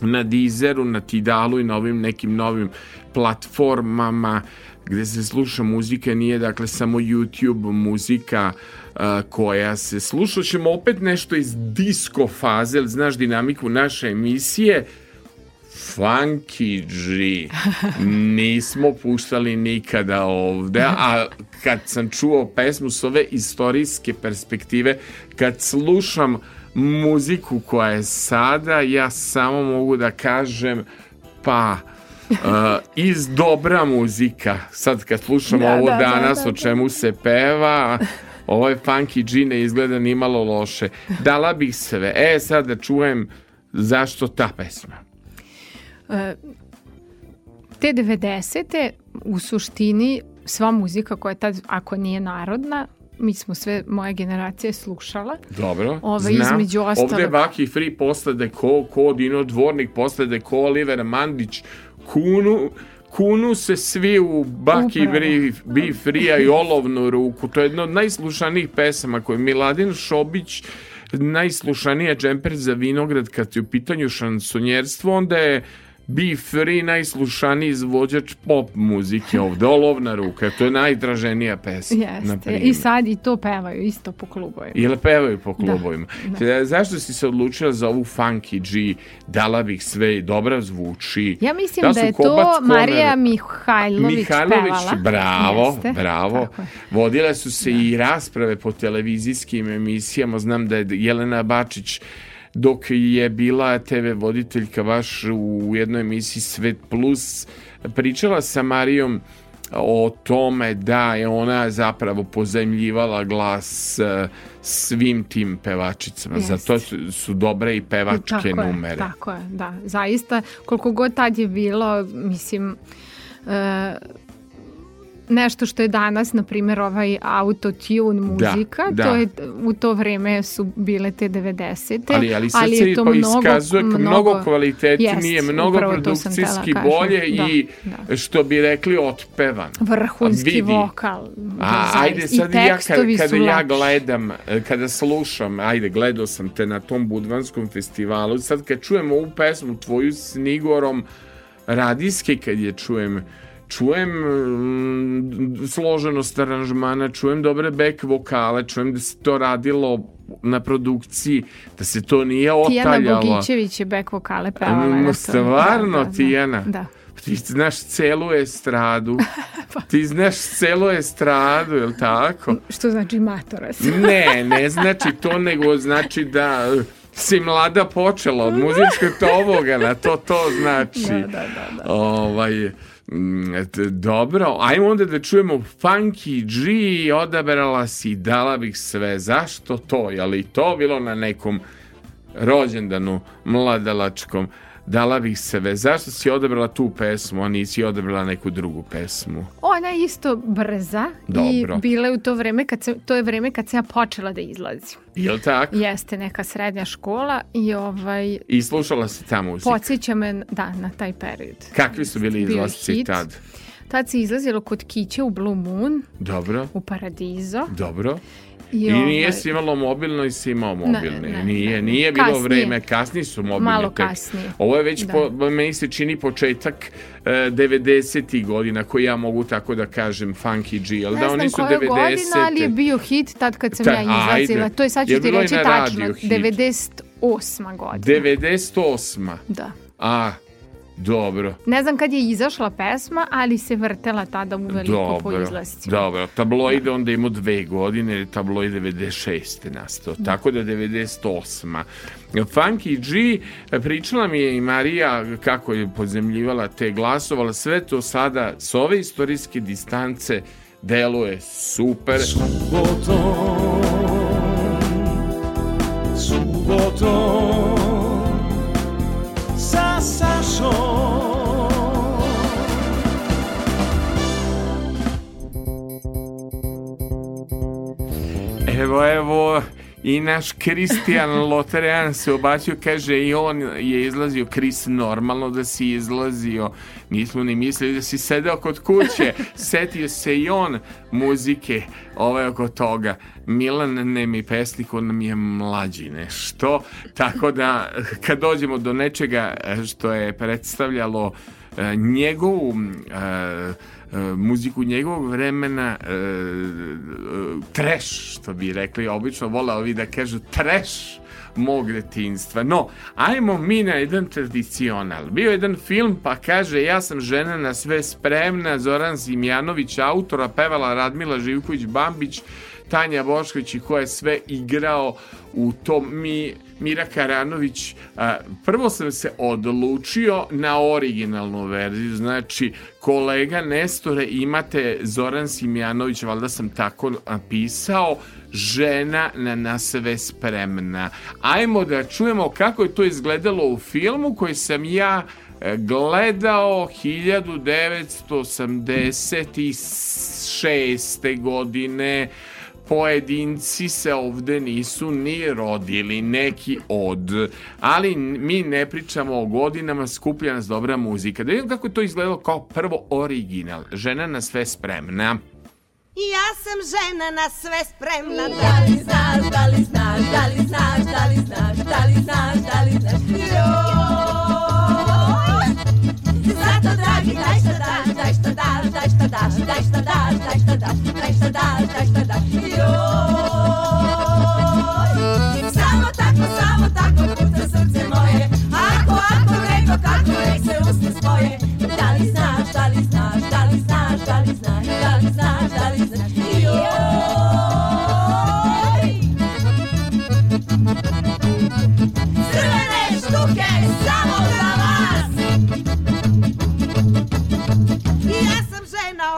Speaker 2: na Deezeru, na Tidalu i na ovim nekim novim platformama gde se sluša muzika, nije dakle samo YouTube muzika a, koja se sluša. Ćemo opet nešto iz disco faze, znaš dinamiku naše emisije, Funky G nismo puštali nikada ovde, a kad sam čuo pesmu s ove istorijske perspektive, kad slušam muziku koja je sada, ja samo mogu da kažem pa uh, iz dobra muzika. Sad kad slušam
Speaker 3: Da,
Speaker 2: ovo
Speaker 3: da, da,
Speaker 2: danas
Speaker 3: da,
Speaker 2: o čemu se peva, ovo je Funky G ne izgleda ni malo loše. Dala bih sve. E, sad da čujem zašto ta pesma.
Speaker 3: Te 90. u suštini sva muzika koja je tad, ako nije narodna, mi smo sve, moja generacija je slušala.
Speaker 2: Dobro,
Speaker 3: Ove,
Speaker 2: znam.
Speaker 3: između ostalog-
Speaker 2: Ovde je Baki Free posle Deko, ko Dino Dvornik, posle Deko, Oliver Mandić, Kunu, kunu se svi u Baki. Free, Be Free-a i Olovnu ruku. To je jedna od najslušanijih pesama koje Miladin Šobić najslušanija džemper za vinograd kad je u pitanju šansonjerstvo, onda je Be Free najslušaniji izvođač pop muzike ovde, Olovna ruka, to je najdraženija pesma. na
Speaker 3: Jeste. I sad i to pevaju isto po klubovima.
Speaker 2: Ili pevaju po klubovima.
Speaker 3: da.
Speaker 2: E, Zašto si se odlučila za ovu funky G? Dala bih sve i dobra zvuči.
Speaker 3: Ja mislim
Speaker 2: Da
Speaker 3: da, je to Marija Mihajlović,
Speaker 2: Mihajlović,
Speaker 3: pevala.
Speaker 2: bravo,
Speaker 3: Jeste,
Speaker 2: bravo. Vodile su se i rasprave po televizijskim emisijama. Znam da je Jelena Bačić dok je bila TV voditeljka baš u jednoj emisiji Svet Plus pričala sa Marijom o tome da je ona zapravo pozajmljivala glas eh, svim tim pevačicama.
Speaker 3: Jeste.
Speaker 2: Zato su, su dobre i pevačke
Speaker 3: tako
Speaker 2: numere.
Speaker 3: Je, tako je, da. Zaista, koliko god tad je bilo, mislim, e, nešto što je danas, na primjer, ovaj autotune muzika,
Speaker 2: da.
Speaker 3: to je, u to vreme su bile te 90.
Speaker 2: Ali, ali se
Speaker 3: je to mnogo,
Speaker 2: iskazuje kao mnogo kvalitetnije,
Speaker 3: Jest,
Speaker 2: mnogo produkcijski bolje
Speaker 3: Da,
Speaker 2: i
Speaker 3: da.
Speaker 2: što bi rekli otpevan.
Speaker 3: Vrhunski
Speaker 2: Vidi.
Speaker 3: vokal.
Speaker 2: A,
Speaker 3: zaista.
Speaker 2: ajde sad
Speaker 3: I
Speaker 2: ja kad, kada ja gledam, e, kada slušam, ajde gledao sam te na tom Budvanskom festivalu, sad kad čujem ovu pesmu tvoju s Nigorom radijske, kad je čujem, čujem mm, složenost aranžmana, čujem dobre back vokale, čujem da se to radilo na produkciji, da se to nije
Speaker 3: Tijana
Speaker 2: otaljalo.
Speaker 3: Bogićević je back vokale pevala.
Speaker 2: Mm,
Speaker 3: na
Speaker 2: stvarno,
Speaker 3: Da, da, da.
Speaker 2: Tijana?
Speaker 3: Da.
Speaker 2: Ti znaš celu estradu.
Speaker 3: Pa.
Speaker 2: Ti znaš celu estradu, je li tako?
Speaker 3: Što znači matora se.
Speaker 2: Ne, ne znači to, nego znači da si mlada počela od muzičkog tobogana, to to znači.
Speaker 3: Da, da, da, da.
Speaker 2: Ovaj, dobro, ajmo onda da čujemo Funky G, odabrala si, dala bih sve. Zašto to? Je li to bilo na nekom rođendanu mladalačkom? Dala bih sve. Zašto si odabrala tu pesmu, a nisi odabrala neku drugu pesmu?
Speaker 3: Ona je isto brza
Speaker 2: Dobro.
Speaker 3: i bila je u to vreme kad se, to je vreme kad sam ja počela da izlazim.
Speaker 2: Je li tako?
Speaker 3: Jeste neka srednja škola i ovaj
Speaker 2: I slušala si ta muzika.
Speaker 3: podsjeća me da, na taj period.
Speaker 2: Kakvi su bili izlasci
Speaker 3: hit.
Speaker 2: tad?
Speaker 3: Tad se izlazilo kod Kiće u Blue Moon,
Speaker 2: Dobro,
Speaker 3: u Paradizo.
Speaker 2: dobro.
Speaker 3: I,
Speaker 2: I nije
Speaker 3: ovaj,
Speaker 2: si imalo mobilno i si imao mobilni.
Speaker 3: ne,
Speaker 2: nije,
Speaker 3: ne.
Speaker 2: nije bilo
Speaker 3: Kasnije.
Speaker 2: vreme, kasnije su mobilni
Speaker 3: Malo
Speaker 2: tek.
Speaker 3: kasnije.
Speaker 2: Ovo je već,
Speaker 3: Da.
Speaker 2: po, meni se čini početak uh, 90. godina, koji ja mogu tako da kažem, Funky G, ali
Speaker 3: ne
Speaker 2: da
Speaker 3: znam
Speaker 2: oni su
Speaker 3: koja
Speaker 2: 90.
Speaker 3: godina, ali je bio hit tad kad sam
Speaker 2: Ta-
Speaker 3: ja izlazila.
Speaker 2: ajde.
Speaker 3: To je sad ću
Speaker 2: Jer
Speaker 3: ti reći tačno.
Speaker 2: radiju hit.
Speaker 3: 98. godina.
Speaker 2: 98.
Speaker 3: Da.
Speaker 2: A, dobro.
Speaker 3: Ne znam kad je izašla pesma, ali se vrtela tada u veliko po
Speaker 2: Dobro,
Speaker 3: izlascima.
Speaker 2: dobro. Tabloid onda imao dve godine, jer je tabloid 96. nastao, tako da 98. Funky G, pričala mi je i Marija kako je pozemljivala te glasovala, sve to sada s ove istorijske distance deluje super.
Speaker 1: Subotom, subotom
Speaker 2: Evo, evo, i naš Kristijan Loterean se obacio, kaže i on je izlazio, Kris, normalno da si izlazio, nismo ni mislili da si sedeo kod kuće, setio se i on muzike ove oko toga. Milan ne mi pesnik, on mi je mlađi nešto, tako da kad dođemo do nečega što je predstavljalo e, njegovu e, muziku njegovog vremena e, e, trash, što bi rekli, obično vole ovi da kažu trash mog detinstva. No, ajmo mi na jedan tradicional. Bio je jedan film, pa kaže, ja sam žena na sve spremna, Zoran Simjanović, autora, pevala Radmila Živković-Bambić, Tanja Bošković i ko je sve igrao u tom mi Mira Karanović prvo sam se odlučio na originalnu verziju znači kolega Nestore imate Zoran Simjanović valjda sam tako napisao žena na na sve spremna ajmo da čujemo kako je to izgledalo u filmu koji sam ja e, gledao 1986. godine pojedinci se ovde nisu ni rodili, neki od, ali mi ne pričamo o godinama, skuplja nas dobra muzika. Da vidim kako je to izgledalo kao prvo original. Žena na sve spremna.
Speaker 6: Ja sam žena na sve spremna
Speaker 7: Da li znaš, da li znaš, da li znaš, da li znaš, da li znaš, da li znaš, joj. Zato dragi daj šta daš, daj šta daš, daš, daj šta daš, daj šta daš, daj šta daš, daj šta daš, joj. Samo tako, samo tako kuca srce moje, ako, ako, nego kako, nek se usne svoje. Da li znaš, da li znaš, da li znaš, da li znaš, da li znaš, da li znaš,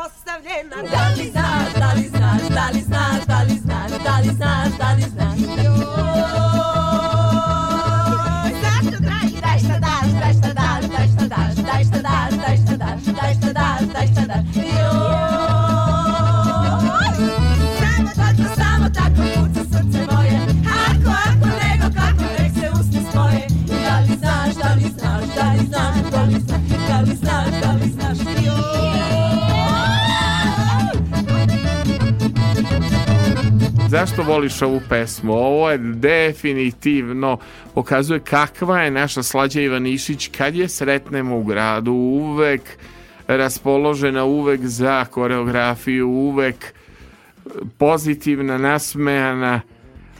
Speaker 6: žena ostavljena
Speaker 7: Da li znaš, da li znaš, da li znaš, da li znaš, da li znaš, da Zašto
Speaker 2: voliš ovu pesmu? Ovo je definitivno pokazuje kakva je naša Slađa Ivanišić kad je sretnemo u gradu uvek raspoložena uvek za koreografiju uvek pozitivna, nasmejana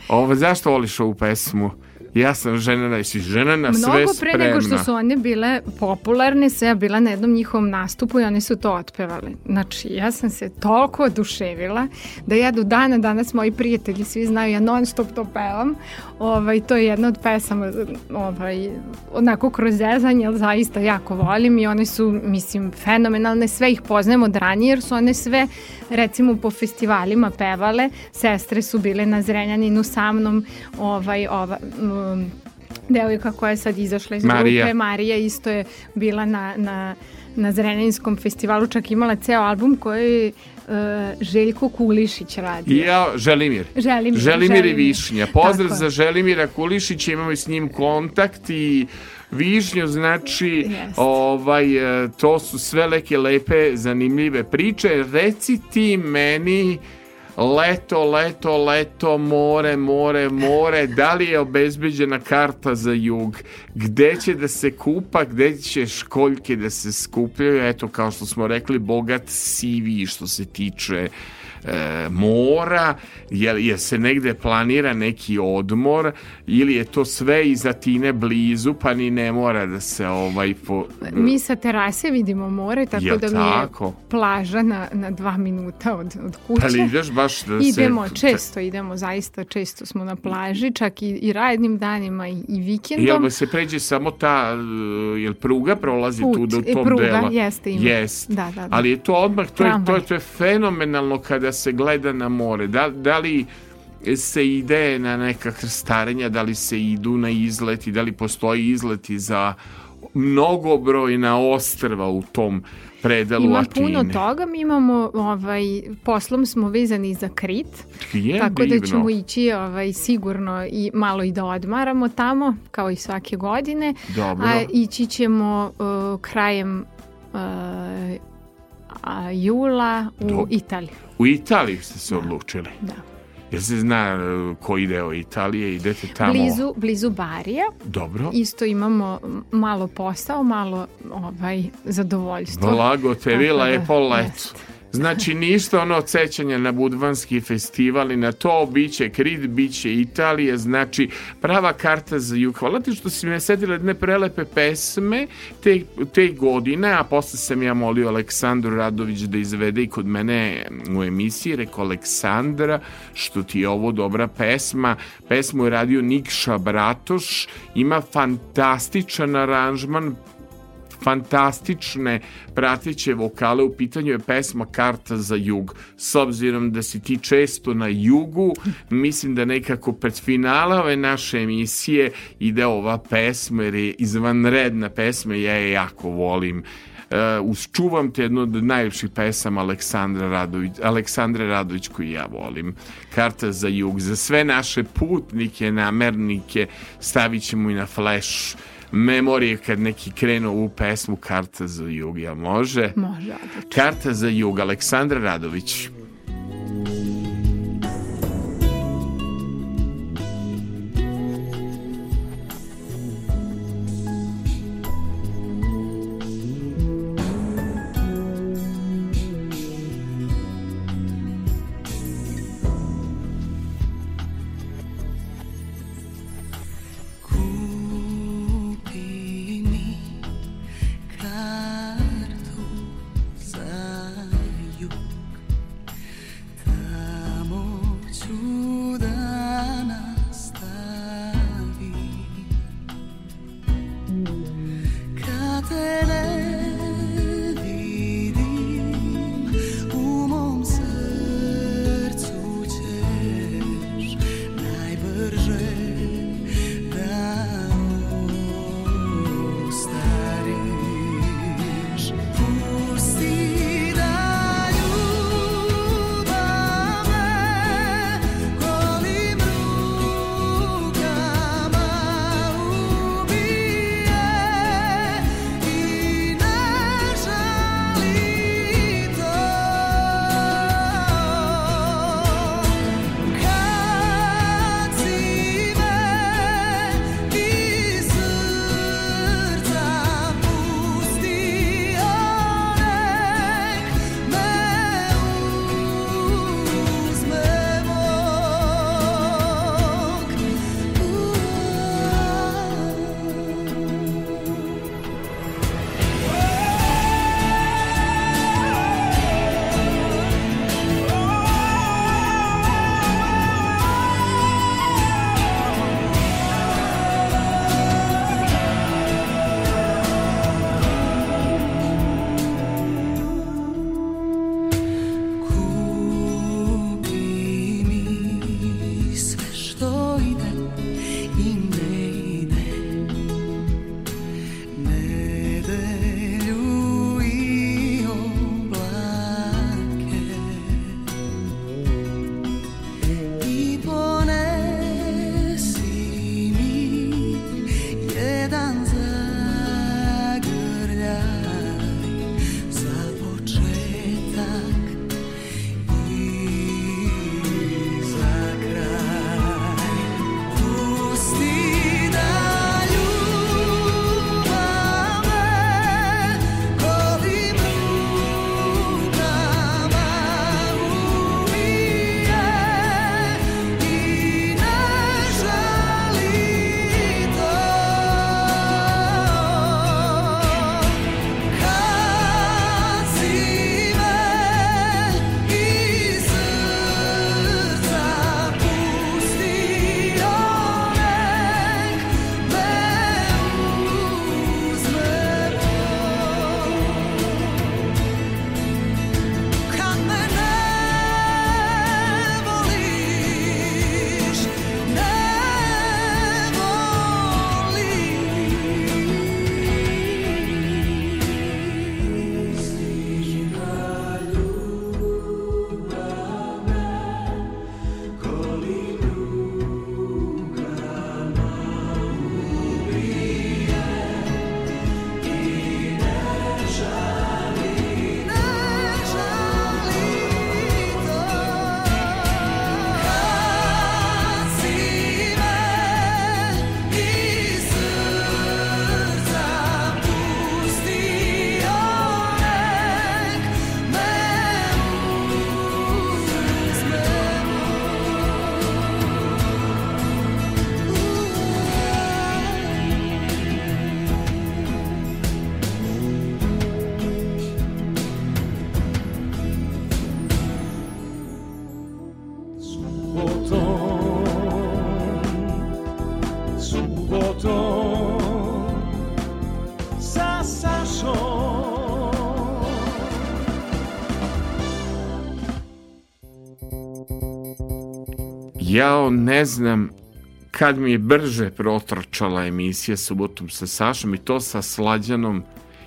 Speaker 2: Ovo, zašto voliš ovu pesmu? Ja sam žena na, jesi žena na sve
Speaker 3: Mnogo
Speaker 2: spremna.
Speaker 3: pre nego što su one bile popularne, se ja bila na jednom njihovom nastupu i oni su to otpevali. Znači, ja sam se toliko oduševila da ja do dana danas moji prijatelji svi znaju, ja non stop to pevam. Ovaj, to je jedna od pesama ovaj, onako kroz zezanje, ali zaista jako volim i one su, mislim, fenomenalne. Sve ih poznajem od ranije jer su one sve recimo po festivalima pevale. Sestre su bile na Zrenjaninu sa mnom. Ovaj, ova, um, devojka koja je sad izašla iz
Speaker 2: Marija.
Speaker 3: grupe, Marija isto je bila na, na, na Zrenjaninskom festivalu, čak imala ceo album koji uh, Željko Kulišić radio.
Speaker 2: I ja, Želimir.
Speaker 3: Želimir,
Speaker 2: Želimir i. Višnja. Pozdrav
Speaker 3: Tako
Speaker 2: za Želimira Kulišića, imamo s njim kontakt i Višnju, znači,
Speaker 3: Jeste.
Speaker 2: ovaj, e, to su sve neke lepe, zanimljive priče. Reci ti meni, leto, leto, leto, more, more, more, da li je obezbeđena karta za jug, gde će da se kupa, gde će školjke da se skupljaju, eto kao što smo rekli, bogat CV što se tiče e, mora, jel, jel se negde planira neki odmor ili je to sve iz Atine blizu pa ni ne mora da se ovaj po,
Speaker 3: Mi sa terase vidimo more, tako
Speaker 2: Jel
Speaker 3: da mi
Speaker 2: tako?
Speaker 3: je plaža na, na dva minuta od, od kuće.
Speaker 2: ali ideš baš da
Speaker 3: Idemo,
Speaker 2: se
Speaker 3: često idemo, zaista često smo na plaži, čak i, i radnim danima i, i
Speaker 2: Jel
Speaker 3: vikendom.
Speaker 2: ba se pređe samo ta, e, jel pruga prolazi
Speaker 3: Put,
Speaker 2: tu do
Speaker 3: e,
Speaker 2: tog
Speaker 3: pruga,
Speaker 2: dela?
Speaker 3: jeste, ima.
Speaker 2: Jest.
Speaker 3: Da, da, da.
Speaker 2: Ali je to odmah, to je, to, je, to je fenomenalno kada se gleda na more. Da, da li se ide na neka krstarenja, da li se idu na izleti, da li postoji izleti za mnogobrojna ostrva u tom predelu
Speaker 3: Ima
Speaker 2: Atine.
Speaker 3: puno toga, mi imamo, ovaj, poslom smo vezani za Krit,
Speaker 2: Je
Speaker 3: tako
Speaker 2: divno.
Speaker 3: da ćemo ići ovaj, sigurno i malo i da odmaramo tamo, kao i svake godine.
Speaker 2: Dobro.
Speaker 3: A ići ćemo uh, krajem uh, jula u
Speaker 2: Do-
Speaker 3: Italiju.
Speaker 2: U Italiji ste se odlučili.
Speaker 3: Da.
Speaker 2: Jel se zna e, koji deo Italije, idete tamo?
Speaker 3: Blizu, blizu Barija.
Speaker 2: Dobro.
Speaker 3: Isto imamo malo posao, malo ovaj, zadovoljstvo.
Speaker 2: Blago te vi
Speaker 3: Tako da,
Speaker 2: lepo leto.
Speaker 3: jest.
Speaker 2: Znači ništa ono od sećanja na Budvanski festival i na to biće Krit, biće Italije, znači prava karta za jug. Hvala ti što si me setila jedne prelepe pesme te, te godine, a posle sam ja molio Aleksandru Radović da izvede i kod mene u emisiji, rekao Aleksandra, što ti je ovo dobra pesma. Pesmu je radio Nikša Bratoš, ima fantastičan aranžman, fantastične prateće vokale, u pitanju je pesma Karta za jug. S obzirom da si ti često na jugu, mislim da nekako pred finala ove naše emisije ide ova pesma, jer je izvanredna pesma, ja je jako volim.
Speaker 5: E, uh, usčuvam te jednu od najljepših pesama Aleksandra Radović, Aleksandre Radović koju ja volim. Karta za jug. Za sve naše putnike, namernike stavit ćemo i na flash memorije kad neki krenu u pesmu Karta za jug, ja može?
Speaker 3: Može, odlično.
Speaker 5: Karta za jug, Aleksandra Radović. jao ne znam kad mi je brže protrčala emisija subotom sa Sašom i to sa Slađanom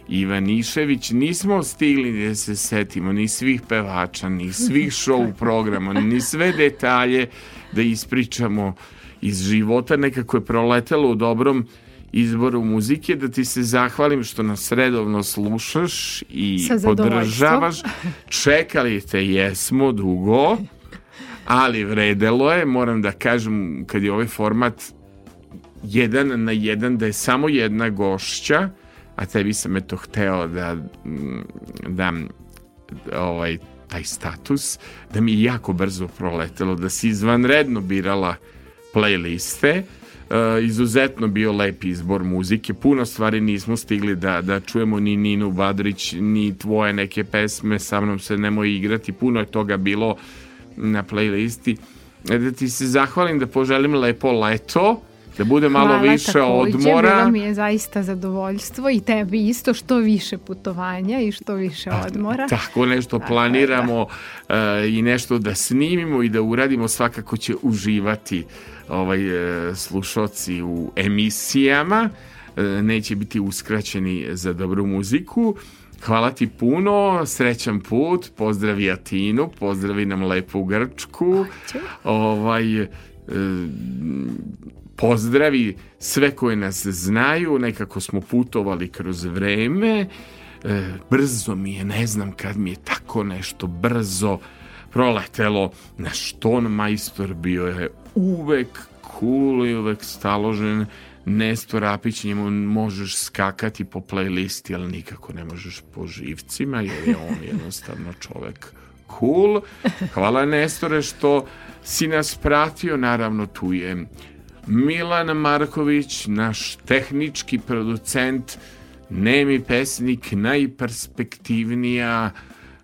Speaker 2: Ivanišević nismo stigli da se setimo ni svih pevača, ni svih show programa, ni sve detalje da ispričamo iz života nekako je proletelo u dobrom izboru muzike, da ti se zahvalim što nas redovno slušaš i podržavaš. Čekali te jesmo dugo ali vredelo je, moram da kažem, kad je ovaj format jedan na jedan, da je samo jedna gošća, a tebi sam eto hteo da mm, dam ovaj, taj status, da mi je jako brzo proletelo, da si izvanredno birala playliste, Uh, izuzetno bio lep izbor muzike. Puno stvari nismo stigli da, da čujemo ni Ninu Badrić, ni tvoje neke pesme, sa mnom se nemoj igrati. Puno je toga bilo na playlisti. Da ti se zahvalim, da poželim lepo leto, da bude malo
Speaker 3: Hvala
Speaker 2: više
Speaker 3: takođe,
Speaker 2: odmora.
Speaker 3: Bilo mi je zaista zadovoljstvo i tebi isto što više putovanja i što više odmora.
Speaker 2: Tako nešto planiramo e, i nešto da snimimo i da uradimo svakako će uživati ovaj e, slušoci u emisijama E, neće biti uskraćeni za dobru muziku Hvala ti puno, srećan put, pozdravi Atinu, pozdravi nam lepu Grčku, ovaj, e, pozdravi sve koje nas znaju, nekako smo putovali kroz vreme, e, brzo mi je, ne znam kad mi je tako nešto brzo proletelo, naš ton majstor bio je uvek cool i uvek staložen, Nestor Apić, njemu možeš skakati po playlisti, ali nikako ne možeš po živcima, jer je on jednostavno čovek cool. Hvala Nestore što si nas pratio, naravno tu je Milan Marković, naš tehnički producent, nemi pesnik, najperspektivnija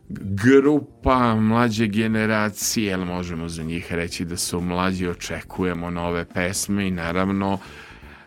Speaker 2: grupa mlađe generacije, jel možemo za njih reći da su mlađi, očekujemo nove pesme i naravno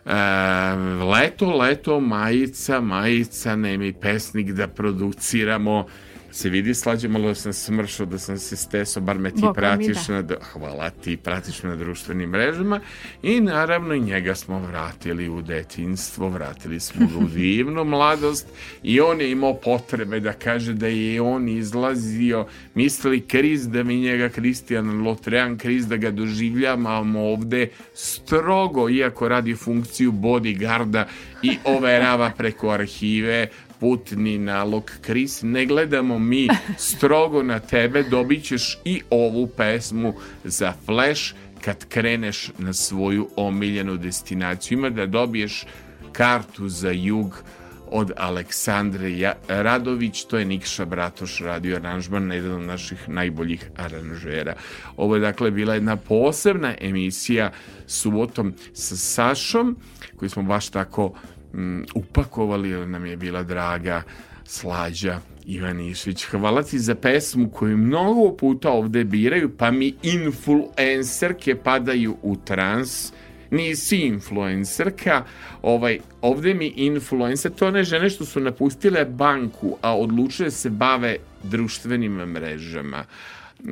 Speaker 2: leto, leto, majica, majica, nemi pesnik da produciramo se vidi slađe malo da sam smršao, da sam se stesao, bar me ti
Speaker 3: Boga mi
Speaker 2: pratiš
Speaker 3: da.
Speaker 2: na, hvala ti, pratiš me na društvenim mrežama. I naravno i njega smo vratili u detinstvo, vratili smo ga u divnu mladost. I on je imao potrebe da kaže da je on izlazio, mislili kriz da mi njega Kristijan Lotrean kriz da ga doživljavamo ovde strogo, iako radi funkciju bodyguarda i overava preko arhive putni nalog Kris, ne gledamo mi strogo na tebe, dobit ćeš i ovu pesmu za Flash kad kreneš na svoju omiljenu destinaciju. Ima da dobiješ kartu za jug od Aleksandre Radović, to je Nikša Bratoš radio aranžman, jedan od naših najboljih aranžera. Ovo je dakle bila jedna posebna emisija subotom sa Sašom, koju smo baš tako mm, upakovali, jer nam je bila draga Slađa Ivanišić. Hvala ti za pesmu koju mnogo puta ovde biraju, pa mi influencerke padaju u trans, nisi influencerka, ovaj, ovde mi influencer, to one žene što su napustile banku, a odlučile se bave društvenim mrežama.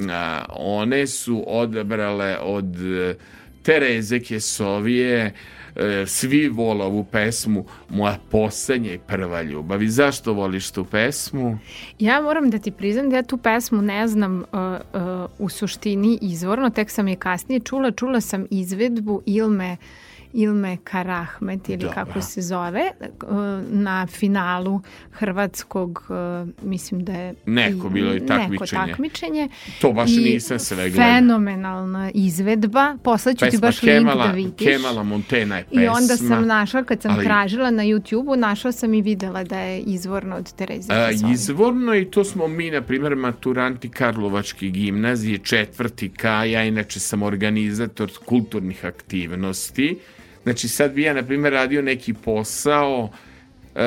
Speaker 2: A, one su odabrale od e, Tereze Kesovije svi vole ovu pesmu Moja poslednja i prva ljubav. I zašto voliš tu pesmu?
Speaker 3: Ja moram da ti priznam da ja tu pesmu ne znam uh, uh, u suštini izvorno, tek sam je kasnije čula, čula sam izvedbu Ilme Ilme Karahmet ili
Speaker 2: Dobro.
Speaker 3: kako se zove uh, na finalu hrvatskog uh, mislim da je
Speaker 2: Neko bilo je
Speaker 3: neko
Speaker 2: takmičenje.
Speaker 3: takmičenje
Speaker 2: To baš
Speaker 3: I
Speaker 2: nisam sve gledao.
Speaker 3: fenomenalna izvedba poslaću ti baš link
Speaker 2: Kemala,
Speaker 3: da vidiš
Speaker 2: Kemala Montena je pesma.
Speaker 3: i onda sam našla, kad sam
Speaker 2: ali-
Speaker 3: tražila na YouTube-u, našla sam i videla da je izvorno od Tereze
Speaker 2: A, izvorno i to smo mi, na primjer, maturanti Karlovačke gimnazije, četvrti K, ja inače sam organizator kulturnih aktivnosti. Znači sad bi ja, na primjer, radio neki posao, e,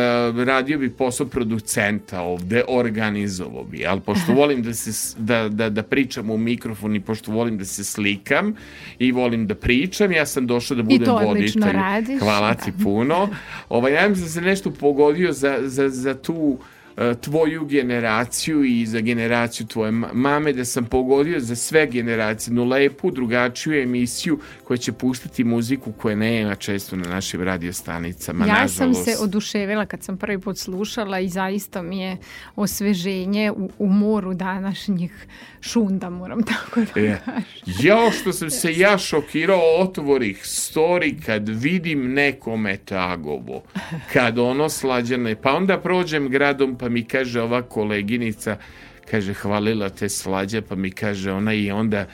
Speaker 2: radio bi posao producenta ovde, organizovao bi, ali pošto volim da, se, da, da, da pričam u mikrofon i pošto volim da se slikam i volim da pričam, ja sam došao da budem
Speaker 3: to odlično
Speaker 2: voditelj.
Speaker 3: radiš,
Speaker 2: Hvala
Speaker 3: da.
Speaker 2: ti puno. Ovaj, nadam se da se nešto pogodio za, za, za tu tvoju generaciju i za generaciju tvoje ma- mame, da sam pogodio za sve generacije, no lepu, drugačiju emisiju koja će puštati muziku koja nema često na našim radiostanicama,
Speaker 3: ja
Speaker 2: nažalost.
Speaker 3: sam se oduševila kad sam prvi put slušala i zaista mi je osveženje u, u moru današnjih šunda, moram tako da
Speaker 2: E. Jao što sam se ja šokirao otvorih story kad vidim nekome tagovo, kad ono slađane, pa onda prođem gradom pa mi kaže ova koleginica, kaže hvalila te slađe, pa mi kaže ona i onda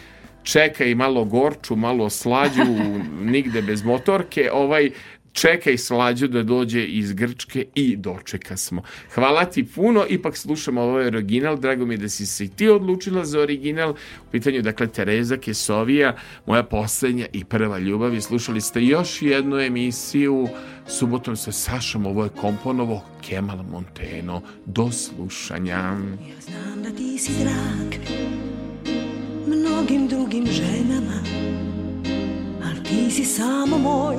Speaker 2: čekaj malo gorču, malo slađu, nigde bez motorke, ovaj čekaj slađu da dođe iz Grčke i dočeka smo. Hvala ti puno, ipak slušamo ovaj original, drago mi je da si se i ti odlučila za original. U pitanju, dakle, Tereza Kesovija, moja poslednja i prva ljubav i slušali ste još jednu emisiju subotom sa Sašom, ovo je komponovo Kemal Monteno. Do slušanja.
Speaker 4: Znam da ti si drag mnogim drugim ženama, ali ti si samo moj,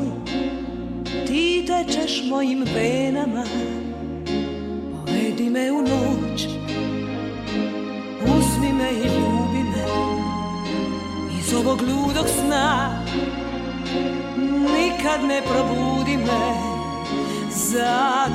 Speaker 4: tečeš mojim venama. Povedi me u noć, uzmi me i ljubi me, iz ovog ludog sna, nikad ne probudi me, za